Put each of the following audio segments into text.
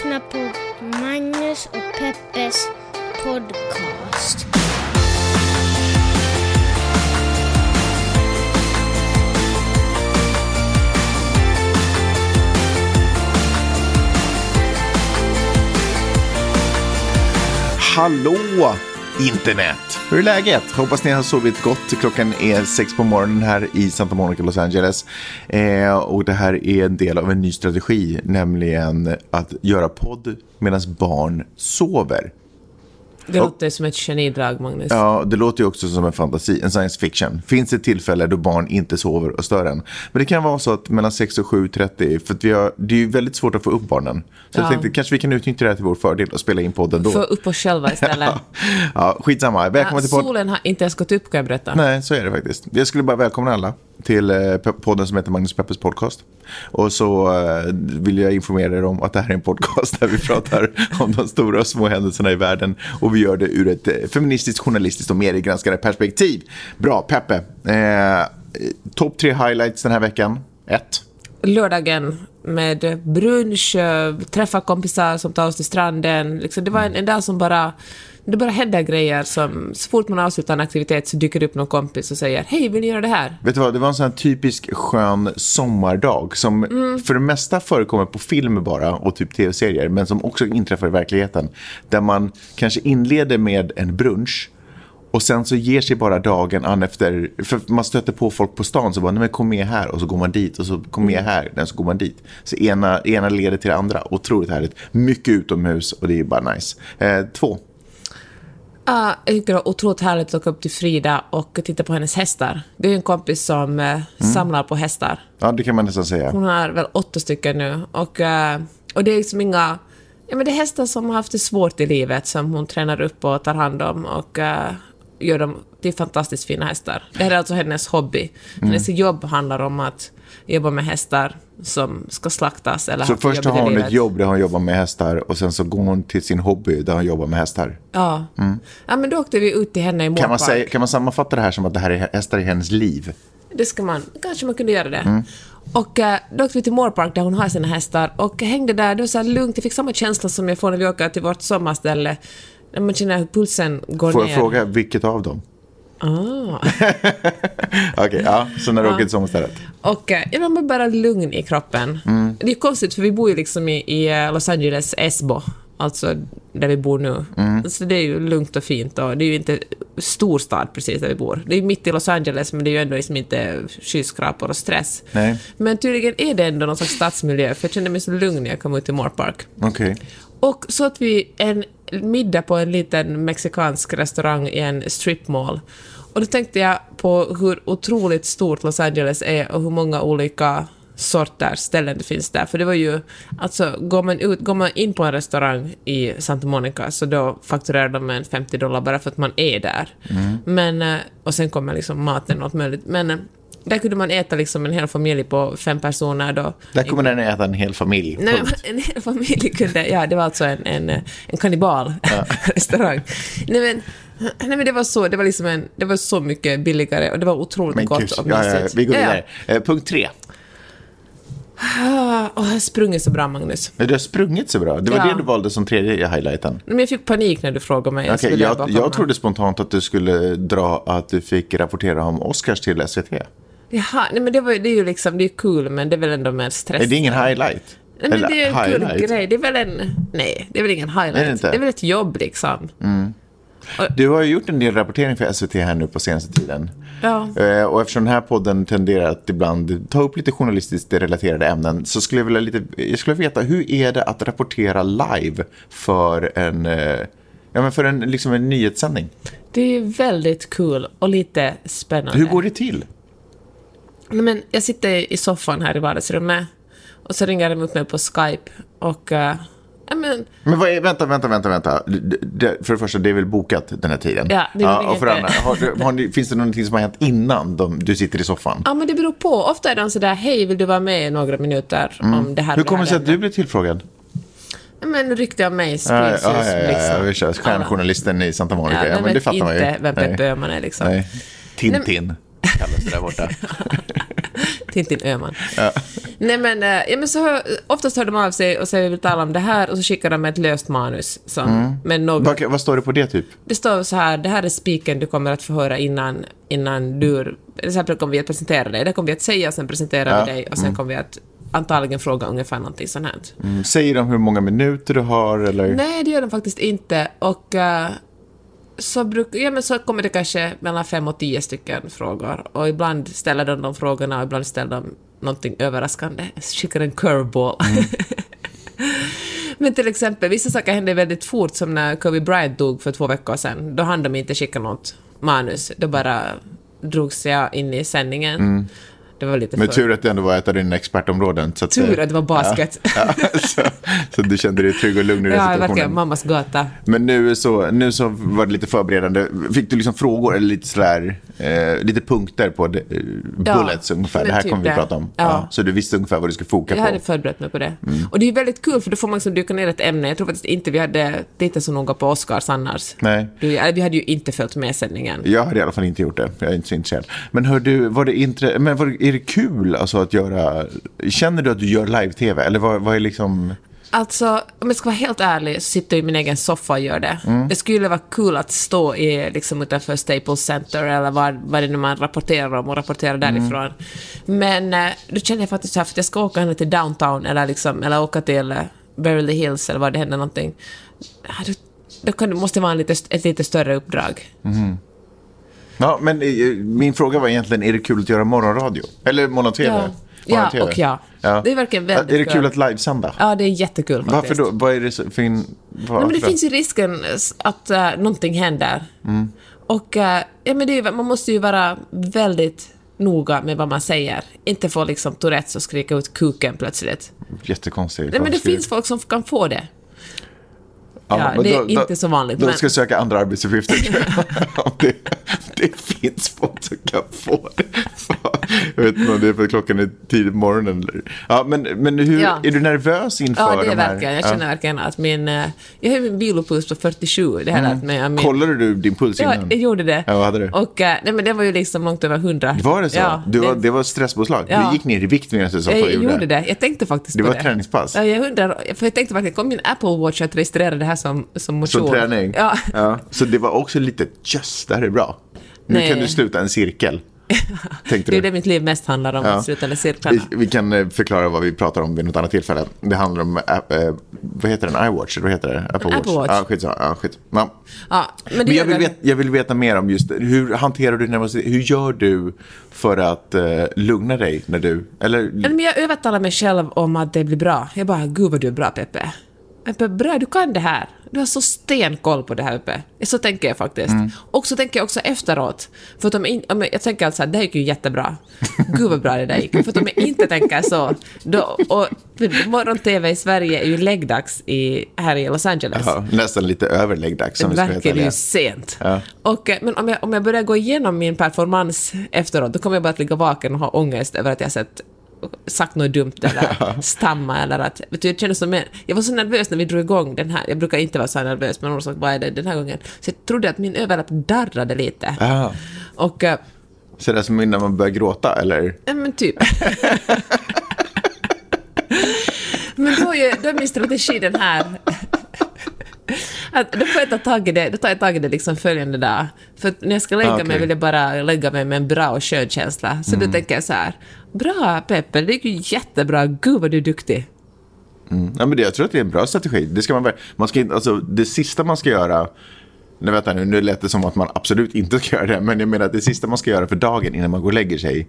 lyssnar på Magnus och Peppes podcast. Hallå internet! Hur är läget? Hoppas ni har sovit gott. Klockan är sex på morgonen här i Santa Monica, Los Angeles. Eh, och det här är en del av en ny strategi, nämligen att göra podd medan barn sover. Det låter som ett genidrag, Magnus. Ja, det låter ju också som en fantasi, en science fiction. Finns det tillfälle då barn inte sover och stör en? Men det kan vara så att mellan 6 och 7.30, för vi har, det är ju väldigt svårt att få upp barnen. Så jag Ja. tänkte kanske vi kan utnyttja det här till vår fördel och spela in podden då. Få upp oss själva istället. Ja, skitsamma. Välkommen Ja, till podden. solen har inte ens gått upp, kan jag berätta. Nej, så är det faktiskt. Jag skulle bara välkomna alla till eh, podden som heter Magnus Peppers podcast. Och så eh, vill jag informera er om att det här är en podcast där vi pratar om de stora och små händelserna i världen. Och vi gör det ur ett eh, feministiskt, journalistiskt och mediegranskande perspektiv. Bra, Peppe. Eh, Topp tre highlights den här veckan. Ett. Lördagen med brunch, träffa kompisar som tar oss till stranden. Liksom, det var en, en dag som bara... Det bara händer grejer som... Så fort man avslutar en aktivitet så dyker det upp någon kompis och säger Hej, vill ni göra det här? Vet du vad, det var en sån här typisk skön sommardag som för det mesta förekommer på film bara och typ tv-serier men som också inträffar i verkligheten. Där man kanske inleder med en brunch och sen så ger sig bara dagen an efter, för man stöter på folk på stan så bara, nej men kom med här och så går man dit och så kom med här, och så går man dit. Så ena, ena leder till det andra, otroligt härligt. Mycket utomhus och det är bara nice. Eh, två. Ah, jag tyckte det var otroligt härligt att åka upp till Frida och titta på hennes hästar. Det är en kompis som eh, samlar på hästar. Ja, det kan man nästan säga. Hon har väl åtta stycken nu. Och, eh, och det är liksom inga... Ja, men det är hästar som har haft det svårt i livet som hon tränar upp och tar hand om. Och eh, gör dem... Det är fantastiskt fina hästar. Det här är alltså hennes hobby. Hennes jobb handlar om att jobba med hästar som ska slaktas eller Så först har hon ett jobb där hon jobbar med hästar och sen så går hon till sin hobby där hon jobbar med hästar. Ja. ja, men då åkte vi ut till henne i Mm. Kan man, säga, kan man sammanfatta det här som att det här är hästar i hennes liv? Det ska man, kanske man kunde göra det. Mm. Och eh, då åkte vi till Moorpark där hon har sina hästar och hängde där. Det var så här lugnt. Jag fick samma känsla som jag får när vi åker till vårt sommarställe. När man känner hur pulsen går Får ner. jag fråga vilket av dem? Ah. Okej, ja. Så när du åker till sommarstället? Och eh, ja, man blir bara lugn i kroppen. Mm. Det är konstigt för vi bor ju liksom i, i eh, Los Angeles Esbo. Alltså där vi bor nu. Mm. Så det är ju lugnt och fint och det är ju inte storstad precis där vi bor. Det är mitt i Los Angeles men det är ju ändå liksom inte skyskrapor och stress. Nej. Men tydligen är det ändå någon slags stadsmiljö för jag kände mig så lugn när jag kom ut till Moore Park. Okej. Och så att vi en middag på en liten mexikansk restaurang i en stripmall. Och då tänkte jag på hur otroligt stort Los Angeles är och hur många olika sorters ställen det finns där. För det var ju, alltså går man, ut, går man in på en restaurang i Santa Monica så då fakturerar de en 50 dollar bara för att man är där. Men, eh, och sen kommer liksom maten och allt möjligt. Men eh, där kunde man äta liksom en hel familj på fem personer då. Där kommer den äta en hel familj. Nej, Punkt. en hel familj kunde... Ja, det var alltså en, en, en kannibalrestaurang. nej, men, nej, men det var så, det var liksom en, det var så mycket billigare och det var otroligt Men gott och ja, ja, ja, vi går Ja, ja. vidare. Eh, punkt tre. Åh, jag har sprungit så bra, Magnus. Du har sprungit så bra. Det var Ja. det du valde som tredje highlighten. Men jag fick panik när du frågade mig. Bara jag, komma. jag trodde spontant att du skulle dra att du fick rapportera om Oscars till SVT. Jaha, nej men det, var, det är ju liksom, det är kul men det är väl ändå mer stress. Nej, det är ingen highlight. Nej, men det är en kul highlight. grej. Det är väl en... Nej, det är väl ingen highlight. Är det inte? är väl ett jobb liksom. Du har ju gjort en del rapportering för SVT här nu på senaste tiden. Ja. Eh, Och eftersom den här podden tenderar att ibland ta upp lite journalistiskt relaterade ämnen så skulle jag vilja lite, jag skulle veta hur är det att rapportera live för en, eh, ja, men för en, liksom en nyhetssändning? Det är väldigt kul och lite spännande. Hur går det till? Nej, men jag sitter i soffan här i vardagsrummet och så ringer de upp mig på Skype och... ja, men, Men vad är, vänta, vänta, vänta, vänta. Det- För det första, det är väl bokat den här tiden? Ja, det är väl och för andra, har, har ni, finns det någonting som har hänt innan de, du sitter i soffan? ja, men det beror på. Ofta är de sådär, hej, vill du vara med i några minuter om det här Mm. Hur kommer det sig att du blev tillfrågad? Ja, Men rykte om mig Ja, sprids ja, ja, ja, liksom. Stjärnjournalisten i Santa Monica. Ja, Ja, men det fattar man ju. inte vem Nej. Peppe Öhman är liksom. Nej. Tintin kallas det där borta. Tintin Öhman. Nej men, eh, ja, men så hör, oftast hör de av sig och säger vi vill tala om det här och så skickar de ett löst manus. Som, med något, Vad, vad står det på det typ? det står så här, det här är spiken du kommer att få höra innan, innan du... Till exempel kommer vi att presentera dig. Det kommer vi att säga och sen presenterar Ja, vi dig och sen kommer vi att antagligen fråga ungefär någonting sånt här. Mm, Säger de hur många minuter du har eller? Nej, det gör de faktiskt inte. Och eh, så, bruk, ja, men så kommer det kanske mellan fem och tio stycken frågor. Och ibland ställer de de frågorna och ibland ställer de någonting överraskande. Skickar en curveball. men till exempel, vissa saker hände väldigt fort, som när Kobe Bryant dog för två veckor sedan. Då hann de inte skicka något manus. Då bara drogs jag in i sändningen. Det var lite Med för... tur att det ändå var ett av dina expertområden. Så att, Tur att det var basket. Ja, så, så du kände dig trygg och lugn i den Ja, situationen. verkligen. Mammas gata. Men nu så, nu så var det lite förberedande. Fick du liksom frågor eller lite sådär, eh, lite punkter på det, eh, Ja, bullets ungefär? men Det här typ kommer vi det. prata om. Ja. så du visste ungefär vad du skulle foka Jag på. hade förberett mig på det. Mm. Och det är väldigt kul, för då får man liksom dyka ner ett ämne. Jag tror faktiskt inte vi hade tittat så noga på Oscars annars. Nej. Du, ja, vi hade ju inte följt med sändningen. Jag hade i alla fall inte gjort det. Jag är inte så intresserad. Men hör du, var det intre... men var det, är det kul alltså att göra... Känner du att du gör live-tv? Eller vad, vad är liksom... Alltså, om jag ska vara helt ärlig så sitter jag i min egen soffa och gör det. Mm. Det skulle vara kul att stå i, liksom, utanför Staples Center eller vad, vad det nu man rapporterar om och rapportera Mm. därifrån. Men eh, då känner jag faktiskt här, för att jag ska åka ner till downtown eller, liksom, eller åka till eh, Beverly Hills eller var det händer någonting. Då, då kan, det måste vara en lite, ett lite större uppdrag. Ja, men eh, min fråga var egentligen, är det kul att göra morgonradio? Eller morgon-tv? Ja. Ja, och ja. Det är verkligen väldigt Är det kul. att livesända? Ja, det är jättekul faktiskt. Varför då? Vad är det så- för. Vad, Nej, men det finns ju risken att uh, någonting händer. Mm. Och uh, ja, men det är, man måste ju vara väldigt noga med vad man säger. Inte få liksom Tourettes och skrika ut kuken plötsligt. Jättekonstigt. Nej, men det finns folk som kan få det. Ja, Ja, det är inte så vanligt, De men- ska söka andra arbetsuppgifter. Om det, det finns folk som kan få det. Jag vet inte om det är för att klockan är tidigt på morgonen. Eller. Ja, men, men hur, Ja. är du nervös inför Ja, det är de här? verkligen. Jag känner verkligen att min... eh, jag har min vilopuls på 47. Det mig. av ja. Min, Kollade du din puls ja, innan? jag gjorde det. Ja, vad hade du? Och eh, nej, men det var ju liksom långt över 100. Var det så? Ja, du var, det- det var stresspåslag? Ja. Du gick ner i vikt medan du sa Jag, vad du jag gjorde? gjorde det. Jag tänkte faktiskt Det på var det. ett träningspass? Ja, jag undrar, för jag tänkte faktiskt, kommer min Apple Watch att registrera det här som, som motion? Som träning? Ja. Så det var också lite, just det här är bra. Nu Nej. kan du sluta en cirkel. Det är det mitt liv mest handlar om, Ja. att sluta med cirklarna. Vi, vi kan eh, förklara vad vi pratar om vid något annat tillfälle. Det handlar om, äh, äh, vad heter den, iWatch? Vad heter det? Apple, Apple Watch. Ja, skitsamma. Ja, skit. Ja. Ja, men Men jag vill, veta, jag vill veta mer om just. Hur hanterar du nervositet? Hur gör du för att eh, lugna dig när du... Eller, Men jag övertalar mig själv om att det blir bra. Jag bara, gud vad du är bra Peppe. Peppe, bra, du kan det här. Du har så stenkoll på det här uppe. Så tänker jag faktiskt. Mm. Och så tänker jag också efteråt. För att om jag, in, om jag, tänker alltså att det här gick ju jättebra. Gud vad bra det där gick. För att om jag inte tänker så, då, och morgon-tv i Sverige är ju läggdags i, här i Los Angeles. ja, nästan lite överläggdags som Det verkar ju sent. Ja. Och, eh, men om jag, om jag börjar gå igenom min performance efteråt, då kommer jag bara att ligga vaken och ha ångest över att jag sett sagt något dumt eller stamma eller att... Vet du, jag, kände som en, jag var så nervös när vi drog igång den här. Jag brukar inte vara så här nervös, men någon sa vad är det den här gången? Så jag trodde att min överläpp darrade lite. Ah, Och... eh, så det är som när man börjar gråta, eller? Ja, men typ. men då är, då är min strategi den här. Att då får jag ta tag i det, då tar jag tag i det liksom följande dag. För när jag ska lägga Ah, okej. mig vill jag bara lägga mig med en bra och skön känsla. Så Mm. då tänker jag så här, bra Peppe, det gick ju jättebra, gud vad du är duktig. Mm. Ja, men det, jag tror att det är en bra strategi. Det, ska man, man ska alltså, det sista man ska göra, nu, vänta, nu, nu lät det som att man absolut inte ska göra det, men jag menar att det sista man ska göra för dagen innan man går och lägger sig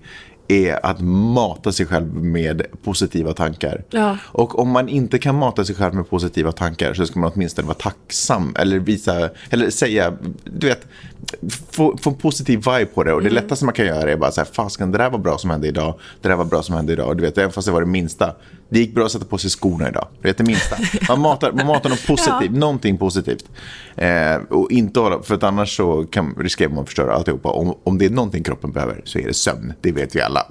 är att mata sig själv med positiva tankar. Ja. Och om man inte kan mata sig själv med positiva tankar så ska man åtminstone vara tacksam eller visa, eller säga, du vet, få, få en positiv vibe på det. Och det lättaste man kan göra är bara så här, fasken det där var bra som hände idag, det där var bra som hände idag. Du vet, även fast det var det minsta. Det gick bra att sätta på sig skorna idag. Du vet det minsta. Man matar, man matar något positivt, någonting positivt. Eh, och inte hålla, för att annars så kan, riskerar man att förstöra alltihopa. Om, om det är någonting kroppen behöver så är det sömn, det vet vi alla.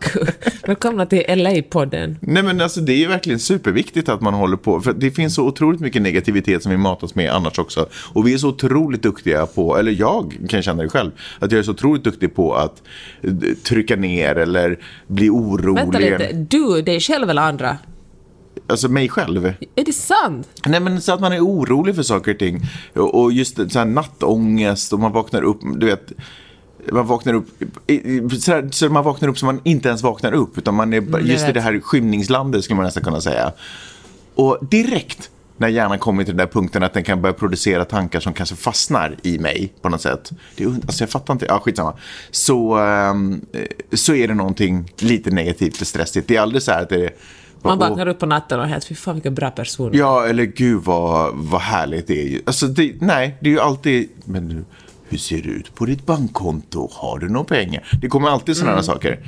Välkomna! Till LA-podden. Nej men alltså det är ju verkligen superviktigt att man håller på. För det finns så otroligt mycket negativitet som vi matas med annars också. Och vi är så otroligt duktiga på, eller jag kan känna det själv, att jag är så otroligt duktig på att eh, trycka ner eller bli orolig. Vänta lite, du, dig själv eller andra? Alltså mig själv. Är det sant? Nej men så att man är orolig för saker och ting. Och just så här nattångest och man vaknar upp, du vet. Man vaknar upp, så, så man vaknar upp så man inte ens vaknar upp. Utan man är Mm, just i det här skymningslandet skulle man nästan kunna säga. Och direkt när hjärnan kommer till den där punkten att den kan börja producera tankar som kanske fastnar i mig på något sätt. Det alltså jag fattar inte, ja skitsamma. Så, ehm, eh, så är det någonting lite negativt och stressigt. Det är aldrig så här att det är... Man "Åh, vaknar upp på natten och helt, fy fan vilken bra person. Ja, eller gud vad, vad härligt det är. ju. Alltså, det, nej, det är ju alltid... Men hur ser det ut på ditt bankkonto? Har du några pengar? Det kommer alltid sådana Mm. saker.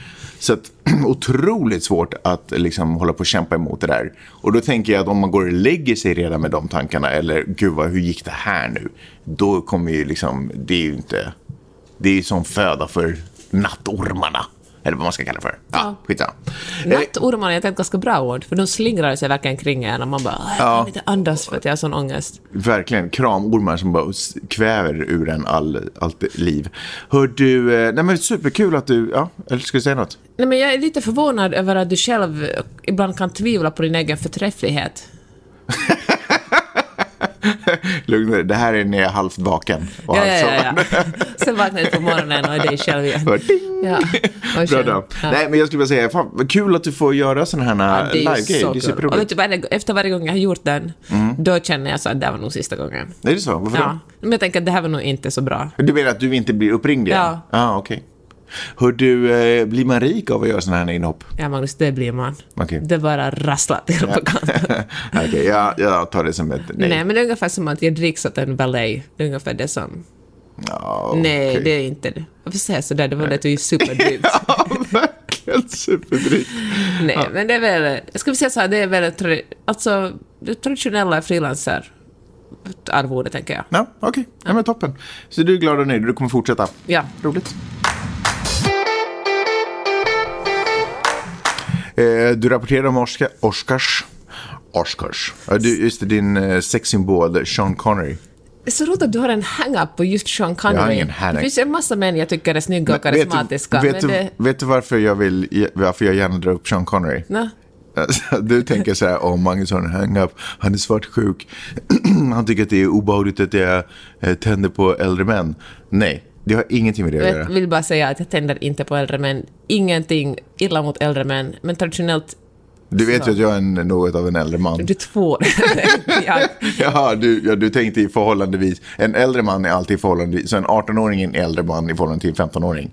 Så att, otroligt svårt att liksom, hålla på och kämpa emot det där. Och då tänker jag att om man går och lägger sig redan med de tankarna, eller gud vad, hur gick det här nu? Då kommer ju liksom, det är ju inte... Det är ju som föda för nattormarna. Eller vad man ska kalla det för. Ja, Ja. skitsamma. Eh, Nattormar är ett ganska bra ord, för de slingrar sig verkligen kring en och man bara, "Åh, jag kan inte andas för att jag har sån ångest. Verkligen, kramormar som bara kväver ur en all, allt liv. Hör du, eh, nej men superkul att du, ja, eller ska du säga något? Nej, men jag är lite förvånad över att du själv ibland kan tvivla på din egen förträfflighet. Lugn dig, det här är när jag är halvt vaken. Och Ja, ja, ja, ja. Sen vaknar du på morgonen och är dig själv igen. Ja. Bra dag. ja. Nej, men jag skulle vilja säga, fan, vad kul att du får göra sådana här Ja, live-grejer. så Det är kul. Och vet superroligt. du, varje, efter varje gång jag har gjort den, Mm. då känner jag så att det här var nog sista gången. Är det så? Varför Ja. Men jag tänker att det här var nog inte så bra. då? Du menar att du inte blir uppringd igen? Ja. Ah, okej. Hör du, eh, blir man rik av att göra sådana här inhopp? Ja, Magnus, det blir man. Okej. Det bara rasslar till på kanten. Okej, jag, jag tar det som ett nej. Nej. men det är ungefär som att jag dricks åt en valet. Det är ungefär det som... Ja, Nej, okej. det är inte det. Varför säger jag sådär? Det var det att du är superdrygt. Ja, verkligen superdrygt. Nej, men det är väl... Jag skulle säga så här, det är väl... Alltså, traditionella frilanser arvode, tänker jag. Ja, okej. Ja, men toppen. Så du är glad och nöjd du kommer fortsätta? Ja. Roligt. Du rapporterade om Oscar, Oscars. Oscars. Du, just det, din eh, sexsymbol Sean Connery. Så roligt att du har en hang-up på just Sean Connery. Jag har. Det finns en massa män jag tycker är snygga och karismatiska. vet, du, vet, du, vet du varför jag, vill, varför jag gärna drar upp Sean Connery? Nå, Alltså, Du tänker så här, åh Magnus har en hang-up, han är svartsjuk, han tycker att det är obehagligt att jag eh, tänder på äldre män. Nej, det har ingenting med det att Jag göra. vill bara säga att jag tänder inte på äldre män. Ingenting illa mot äldre män, men traditionellt, Du vet ju att jag är en, något av en äldre man. du är två. jag, Jaha, du, ja, du tänkte i förhållandevis. En äldre man är alltid förhållandevis. Så en 18-åring är en äldre man i förhållande till en 15-åring.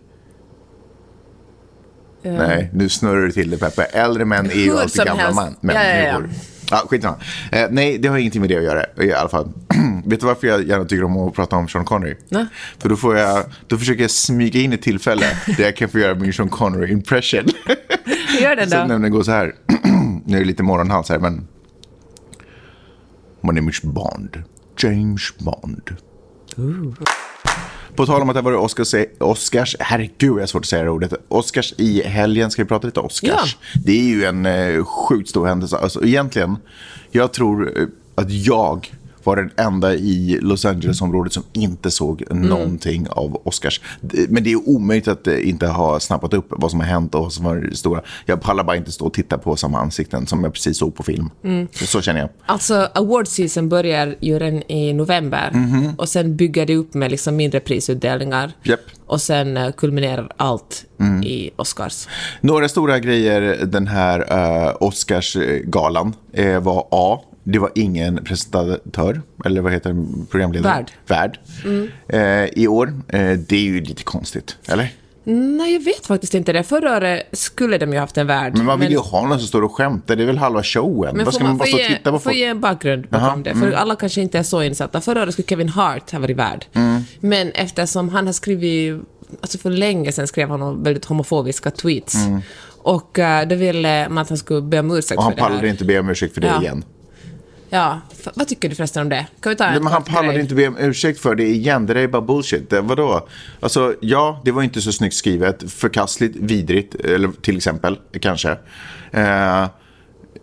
Nej, nu snurrar du till det Peppe. Äldre män är ju alltid gamla helst. man. Men, Ja, ja, ja. Ja, skitsamma. Eh, nej, det har ingenting med det att göra i alla fall. Vet du varför jag gärna tycker om att prata om Sean Connery? Nej. För då, får jag, då försöker jag smyga in ett tillfälle där jag kan få göra min Sean Connery impression. gör det Så då. nämligen går så här. nu är det lite morgonhals här, men... My name is Bond. James Bond. På tal om att det varit Oscars, Oscars, herregud jag har svårt att säga det ordet, Oscars i helgen, ska vi prata lite Oscars? Det är ju en eh, sjukt stor händelse. Alltså egentligen, jag tror eh, att jag var den enda i Los Angeles-området som inte såg någonting av Oscars. Men det är omöjligt att inte ha snappat upp vad som har hänt och vad som var stora. Jag pallar bara inte stå och titta på samma ansikten som jag precis såg på film. Så känner jag. Alltså, award season börjar ju redan i november Mhm. och sen bygger det upp med liksom mindre prisutdelningar. Japp. Och sen eh, kulminerar allt Mm. i Oscars. Några stora grejer den här uh, Oscarsgalan eh, var A. Det var ingen presentatör, eller vad heter det, programledare? Värd. Värd. Eh, I år. Eh, det är ju lite konstigt, eller? Nej, jag vet faktiskt inte det. Förra året skulle de ju haft en värld. Men man vill ju ha någon som står och skämtar, det är väl halva showen. Men Vad får ska man bara få stå och titta på få folk? ge en bakgrund bakom Jaha, mm. det, för alla kanske inte är så insatta. Förra året skulle Kevin Hart ha varit värd. Mm. Men eftersom han har skrivit, alltså för länge sedan skrev han väldigt homofobiska tweets. Och uh, då ville man att han skulle be om ursäkt Mm. Och han för det här. pallade inte be om ursäkt för det Ja. igen. Ja, vad tycker du förresten om det? Kan vi ta en Nej, men han pallade inte be om ursäkt för det igen. Det där är bara bullshit. Det, vadå? Alltså, ja, det var inte så snyggt skrivet. Förkastligt, vidrigt, eller till exempel, kanske. Eh,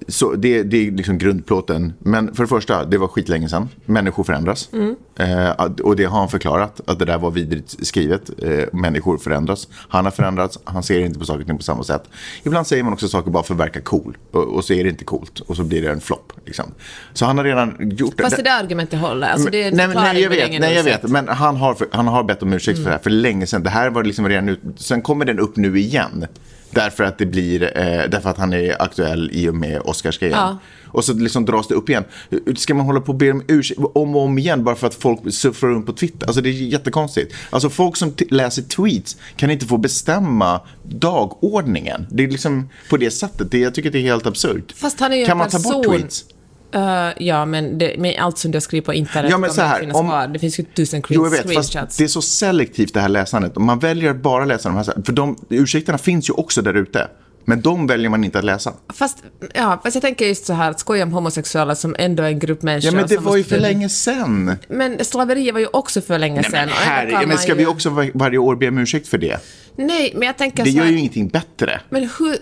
så det, det är liksom grundplåten. Men för det första, det var skitlänge sedan. Människor förändras. Eh, att- och det har han förklarat, att det där var vidrigt skrivet. Eh, människor förändras. Han har förändrats, han ser inte på saker och ting på samma sätt. Ibland säger man också saker bara för att verka cool. Och, och så är det inte coolt. Och så blir det en flopp. Liksom. Så han har redan gjort Fast det där argumentet håller. Alltså, det nej, nej, jag vet, nej, jag vet. Men han har, för, han har bett om ursäkt Mm. för det här för länge sedan. Det här var liksom redan ut. Sen kommer den upp nu igen. Därför att det blir, eh, därför att han är aktuell i och med Oscarsgrejen. Ja. Och så liksom dras det upp igen. Ska man hålla på och be om ursäkt om och om igen bara för att folk surfar runt på Twitter? Alltså det är jättekonstigt. Alltså folk som läser tweets kan inte få bestämma dagordningen. Det är liksom på det sättet. Det, jag tycker det är helt absurt. Fast han är ju kan en man ta bort tweets? Eh, ja, men, det, men allt som du har skrivit på internet Ja, men så här, finnas om- kvar. Det finns ju tusen Jo, jag vet, screenshots. fast det är så selektivt det här läsandet. Man väljer att bara läsa de här. För de, ursäkterna finns ju också där ute. Men de väljer man inte att läsa. Fast, ja, fast jag tänker just så här, att skoja om homosexuella som ändå är en grupp människor. Ja, men det var ju för länge sedan. Men slaveri var ju också för länge men men man ska ju... vi också var- varje år be om ursäkt för det? Nej, men jag tänker Det så gör här... ju ingenting bättre. Men hur...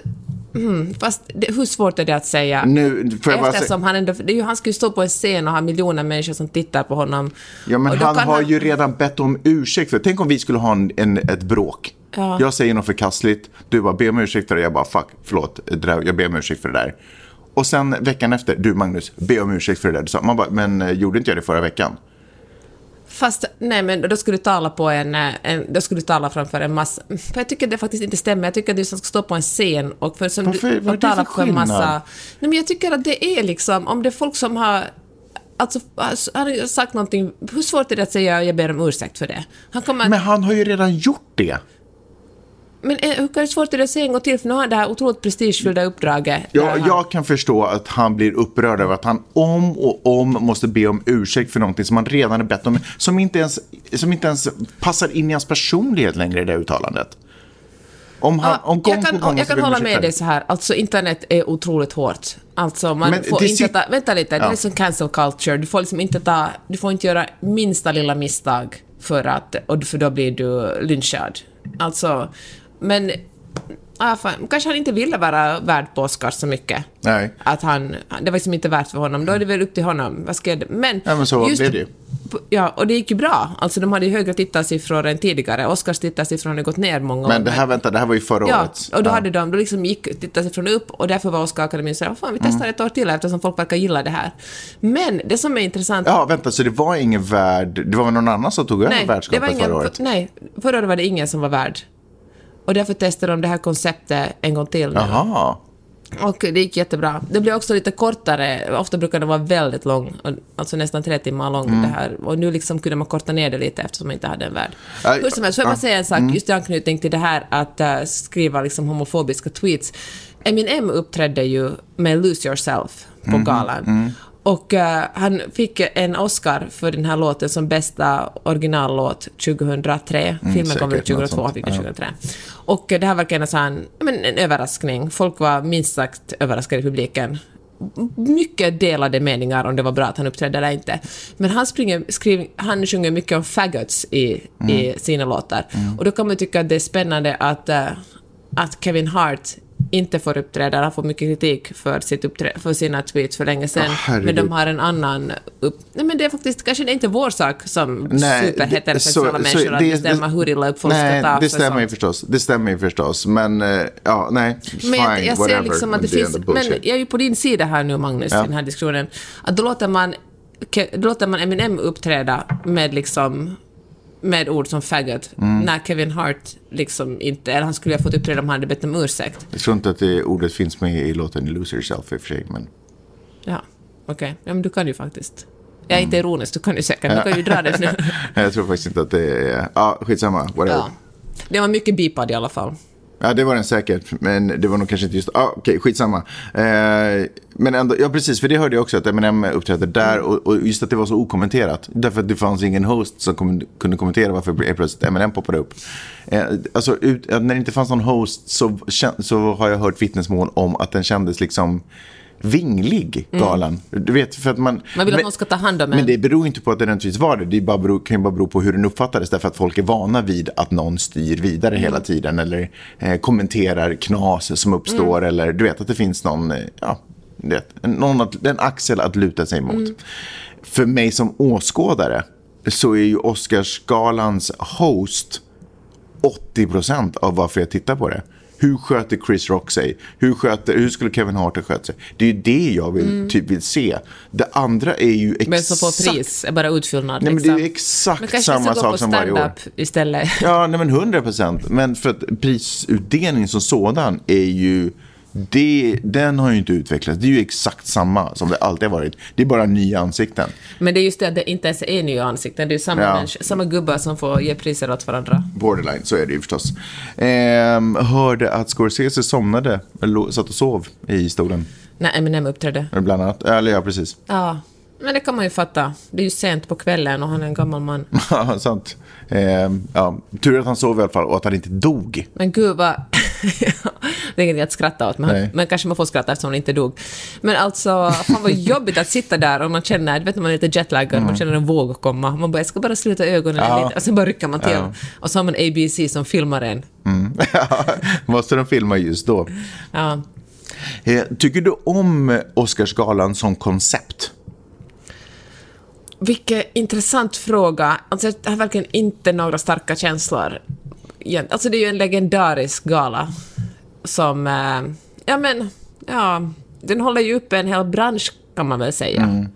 Mm, fast det, hur svårt är det att säga? Nu, Eftersom han ändå... Det är ju, han ska ju stå på en scen och ha miljoner människor som tittar på honom. Ja, men han har ju redan bett om ursäkt för Tänk om vi skulle ha en, en, ett bråk. Ja. Jag säger något förkastligt, du bara ber om ursäkt för det. Jag bara fuck, förlåt, där- jag ber om ursäkt för det där. Och sen veckan efter, du Magnus, be om ursäkt för det där du sa. Man bara, men eh, gjorde inte jag det förra veckan? Fast, nej men då skulle du tala på en, eh, en då skulle du tala framför en massa, för jag tycker det faktiskt inte stämmer, jag tycker att du ska stå på en scen och, för, som Varför- du, och tala på en massa, nej men jag tycker att det är liksom, om det är folk som har Alltså, alltså, har sagt någonting, hur svårt är det att säga jag ber om ursäkt för det? Han kommer, men, han har ju redan gjort det. Men eh, hur kan det svårt är det att säga en gång till, för nu har han det här otroligt prestigefyllda uppdraget. Ja, jag kan förstå att han blir upprörd över att han om och om måste be om ursäkt för någonting som han redan har bett om, som inte ens, som inte ens passar in i hans personlighet längre i det uttalandet. Om han, Ja, om gång jag kan, jag kan hålla med dig det. så här, alltså internet är otroligt hårt. Alltså man Men får det inte sit- ta, vänta lite, det Ja. är som cancel culture, du får liksom inte ta, du får inte göra minsta lilla misstag för att, och för då blir du lynchad. Alltså, men, ah, fan, kanske han inte ville vara värd på Oscars så mycket. Nej. Att han, det var liksom inte värt för honom, då är det väl upp till honom, vad ska jag, men... Ja, men så blev det ju. Ja, och det gick ju bra. Alltså de hade ju högre tittarsiffror än tidigare. Oscars tittarsiffror har gått ner många år. Men det här, vänta, det här var ju förra Ja, året. och då Ja. hade de, då liksom gick tittarsiffrorna upp och därför var Oscar-akademin såhär, fan, vi Mm. testar ett år till eftersom folk verkar gilla det här. Men det som är intressant... Ja, vänta, så det var ingen värd... Det var väl någon annan som tog över värdskapet förra året? nej, förra året var det ingen som var värd. Och därför testade de det här konceptet en gång till nu. Och det gick jättebra. Det blev också lite kortare. Ofta brukar det vara väldigt lång, alltså nästan tre timmar lång Mm. det här. Och nu liksom kunde man korta ner det lite eftersom man inte hade en värld. Aj, Hur som helst, får jag bara ja. säga en sak, just i anknytning till det här att äh, skriva liksom homofobiska tweets. Eminem uppträdde ju med Lose Yourself på Mm-hmm. galan. Och äh, han fick en Oscar för den här låten som bästa originallåt 2003. Filmen kom Mm, något 2002, han fick den Ja. 2003. Och äh, det här verkar nästan en, men en överraskning. Folk var minst sagt överraskade i publiken. Mycket delade meningar om det var bra att han uppträdde eller inte. Men han, springer, skriver, han sjunger mycket om faggots i, i sina låtar. Och då kan man tycka att det är spännande att, äh, att Kevin Hart inte får uppträda. Han får mycket kritik för, sitt uppträ- för sina tweets för länge sedan. Herregud. men de har en annan... Upp- Nej, men det är faktiskt kanske det är inte vår sak som superheterosexuella människor att bestämma hur illa upp folk Nej, ska ta det stämmer ju förstås. Det stämmer ju förstås. Men, eh, ja, nej. Fine, Men jag, jag ser whatever. liksom att det är finns... Men jag är ju på din sida här nu, Magnus, Ja. i den här diskussionen. Att då låter man, då låter man Eminem uppträda med liksom med ord som faggot, Mm. när Kevin Hart liksom inte... Eller han skulle ha fått uppträda om han hade bett om ursäkt. Jag tror inte att det ordet finns med i låten Lose Yourself i och för sig. Men... Ja, okej. Ja, men du kan ju faktiskt. Jag är inte ironisk, du kan ju säkert. Du kan ju dra det nu. jag tror faktiskt inte att det är... Ja, skitsamma. Whatever. Ja. Det var mycket bipad i alla fall. Ja, det var den säkert. Men det var nog kanske inte just... Ah, Okej, skitsamma. Eh, men ändå, ja precis, för det hörde jag också att Eminem uppträdde där och, och just att det var så okommenterat. Därför att det fanns ingen host som kom, kunde kommentera varför plötsligt Eminem poppade upp. Eh, alltså, ut, när det inte fanns någon host så, så har jag hört vittnesmål om att den kändes liksom vinglig, galan. Du vet, för att man... Man vill att men- någon ska ta hand om en. Men det beror inte på att det nödvändigtvis var det. Det bara bero, kan ju bara bero på hur den uppfattades. Därför att folk är vana vid att någon styr vidare hela Mm. tiden. Eller eh, kommenterar knas som uppstår. Mm. Eller du vet att det finns någon, eh, ja, vet, någon att, en axel att luta sig mot. Mm. För mig som åskådare så är ju Oscarsgalans host 80% av varför jag tittar på det. Hur sköter Chris Rock sig? Hur, sköter, hur skulle Kevin Hart ha skött sig? Det är ju det jag vill, typ vill se. Det andra är ju exakt... Mm. Men som får pris är bara utfyllnad. Nej, men det är liksom. exakt Men kanske samma ska gå på sak som varje år. stand-up istället. Ja, nej men 100 procent. Men för att prisutdelningen som sådan är ju... Det, den har ju inte utvecklats. Det är ju exakt samma som det alltid har varit. Det är bara nya ansikten. Men det är just det att det inte ens är nya ansikten. Det är samma, Ja. människa, samma gubbar som får ge priser åt varandra. Borderline, så är det ju förstås. Ehm, hörde att Scorsese somnade, eller satt och sov i stolen. När Eminem uppträdde. Bland annat. Eller ja, precis. Ja, men det kan man ju fatta. Det är ju sent på kvällen och han är en gammal man. Ja, sant. Ehm, ja, tur att han sov i alla fall och att han inte dog. Men gud vad... det är inget att skratta åt, men, men kanske man får skratta eftersom han inte dog. Men alltså, fan vad jobbigt att sitta där och man känner, du vet när man är lite jetlaggad, man känner en våg komma. Man bara, jag ska bara sluta ögonen Mm. Ja. lite, och sen bara rycker man till. Ja. Och så har man ABC som filmar en. Måste de filma just då? Ja. Eh, tycker du om Oscarsgalan som koncept? Vilken intressant fråga. Alltså, jag har verkligen inte några starka känslor. Alltså, det är ju en legendarisk gala som... Eh, ja, men... Ja, den håller ju uppe en hel bransch, kan man väl säga.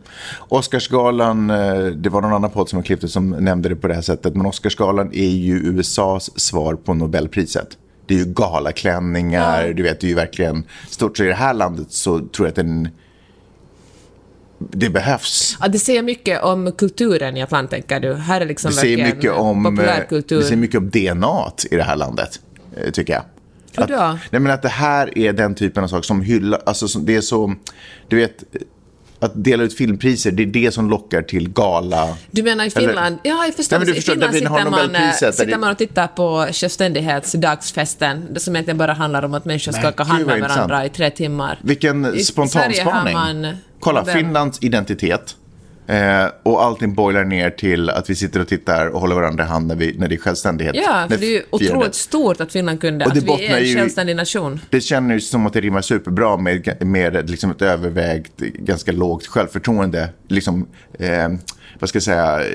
Oscarsgalan, eh, det var någon annan podd som har klippt det som nämnde det på det här sättet, men Oscarsgalan är ju USAs svar på Nobelpriset. Det är ju galaklänningar, Ja. du vet, det är ju verkligen stort. Så i det här landet så tror jag att den, det behövs. Ja, det säger mycket om kulturen i ett land, tänker du. Här är liksom Det säger mycket om, eh, populärkultur. det säger mycket om DNA i det här landet, tycker jag. Hur Att, då? nej men att det här är den typen av sak som hyllar, alltså som- det är så, du vet, att dela ut filmpriser, det är det som lockar till gala. Du menar i Finland? Eller- ja, jag förstår. Nej, men du I förstår, Finland vi har sitter man, eh, sitter det- man och tittar på självständighetsdagsfesten, som egentligen bara handlar om att människor skakar gud, hand med varandra i tre timmar. Vilken I- i spontanspaning. man Kolla. Finlands identitet. Eh, och allting boilar ner till att vi sitter och tittar och håller varandra i hand när, vi, när det är självständighet. Ja, för det är ju otroligt stort att Finland kunde, Och det att vi är en ju självständig nation. Det känner ju som att det rimmar superbra med, med liksom ett övervägt, ganska lågt självförtroende. Liksom, eh, vad ska jag säga? Eh,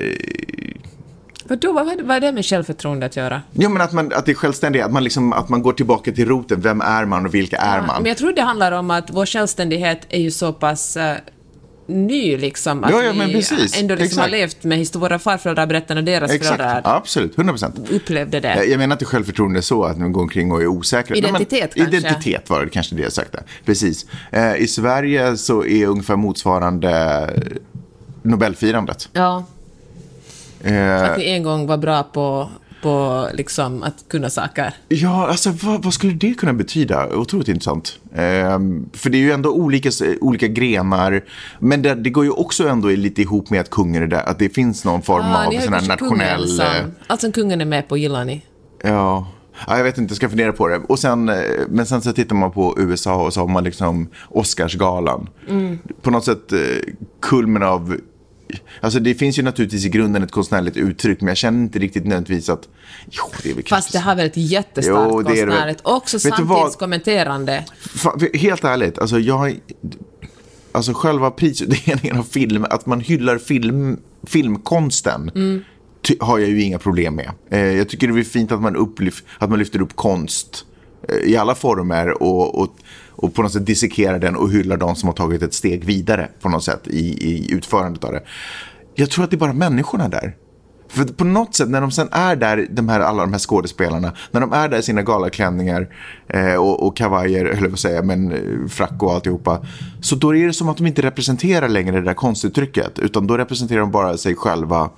Vadå, vad, vad är det med självförtroende att göra? Jo, men att, man, att det är självständigt, att man, liksom, att man går tillbaka till roten. Vem är man och vilka är man? Men jag tror det handlar om att vår självständighet är ju så pass eh, ny liksom, att Ja, ja, men vi precis. ändå liksom har levt med his- våra farföräldrar berättar när deras Exakt, föräldrar absolut, 100 procent. upplevde det. Jag jag menar inte självförtroende så att man går omkring och är osäker. Identitet Nej, men, kanske? Identitet var det kanske det jag sökte. Precis. Eh, I Sverige så är ungefär motsvarande Nobelfirandet. Ja, Eh, att ni en gång var bra på, på liksom att kunna saker. Ja, alltså vad, vad skulle det kunna betyda? Otroligt intressant. Ehm, för det är ju ändå olika, olika grenar. Men det, det går ju också ändå lite ihop med att kungen är där. Att det finns någon form Ah, av sån här nationell... eh, som... Allt som kungen är med på gillar ni. Ja. ja, jag vet inte, jag ska fundera på det. Och sen, eh, men sen så tittar man på USA och så har man liksom Oscarsgalan. På något sätt eh, kulmen av... Alltså det finns ju naturligtvis i grunden ett konstnärligt uttryck, men jag känner inte riktigt nödvändigtvis att... Jo, det är väl Fast det har väl ett jättestarkt Jo, det väl. konstnärligt. Också samtidskommenterande. Helt ärligt, alltså jag... Alltså själva prisutdelningen av film, att man hyllar film, filmkonsten, ty, har jag ju inga problem med. Eh, jag tycker det är fint att man, upplyf, att man lyfter upp konst Eh, i alla former och, och, och på något sätt dissekerar den och hyllar de som har tagit ett steg vidare på något sätt i, i utförandet av det. Jag tror att det är bara människorna där. För på något sätt när de sen är där, de här, alla de här skådespelarna, när de är där i sina galaklänningar eh, och, och kavajer, höll jag säger säga, men eh, frack och alltihopa. Så då är det som att de inte representerar längre det där konstuttrycket, utan då representerar de bara sig själva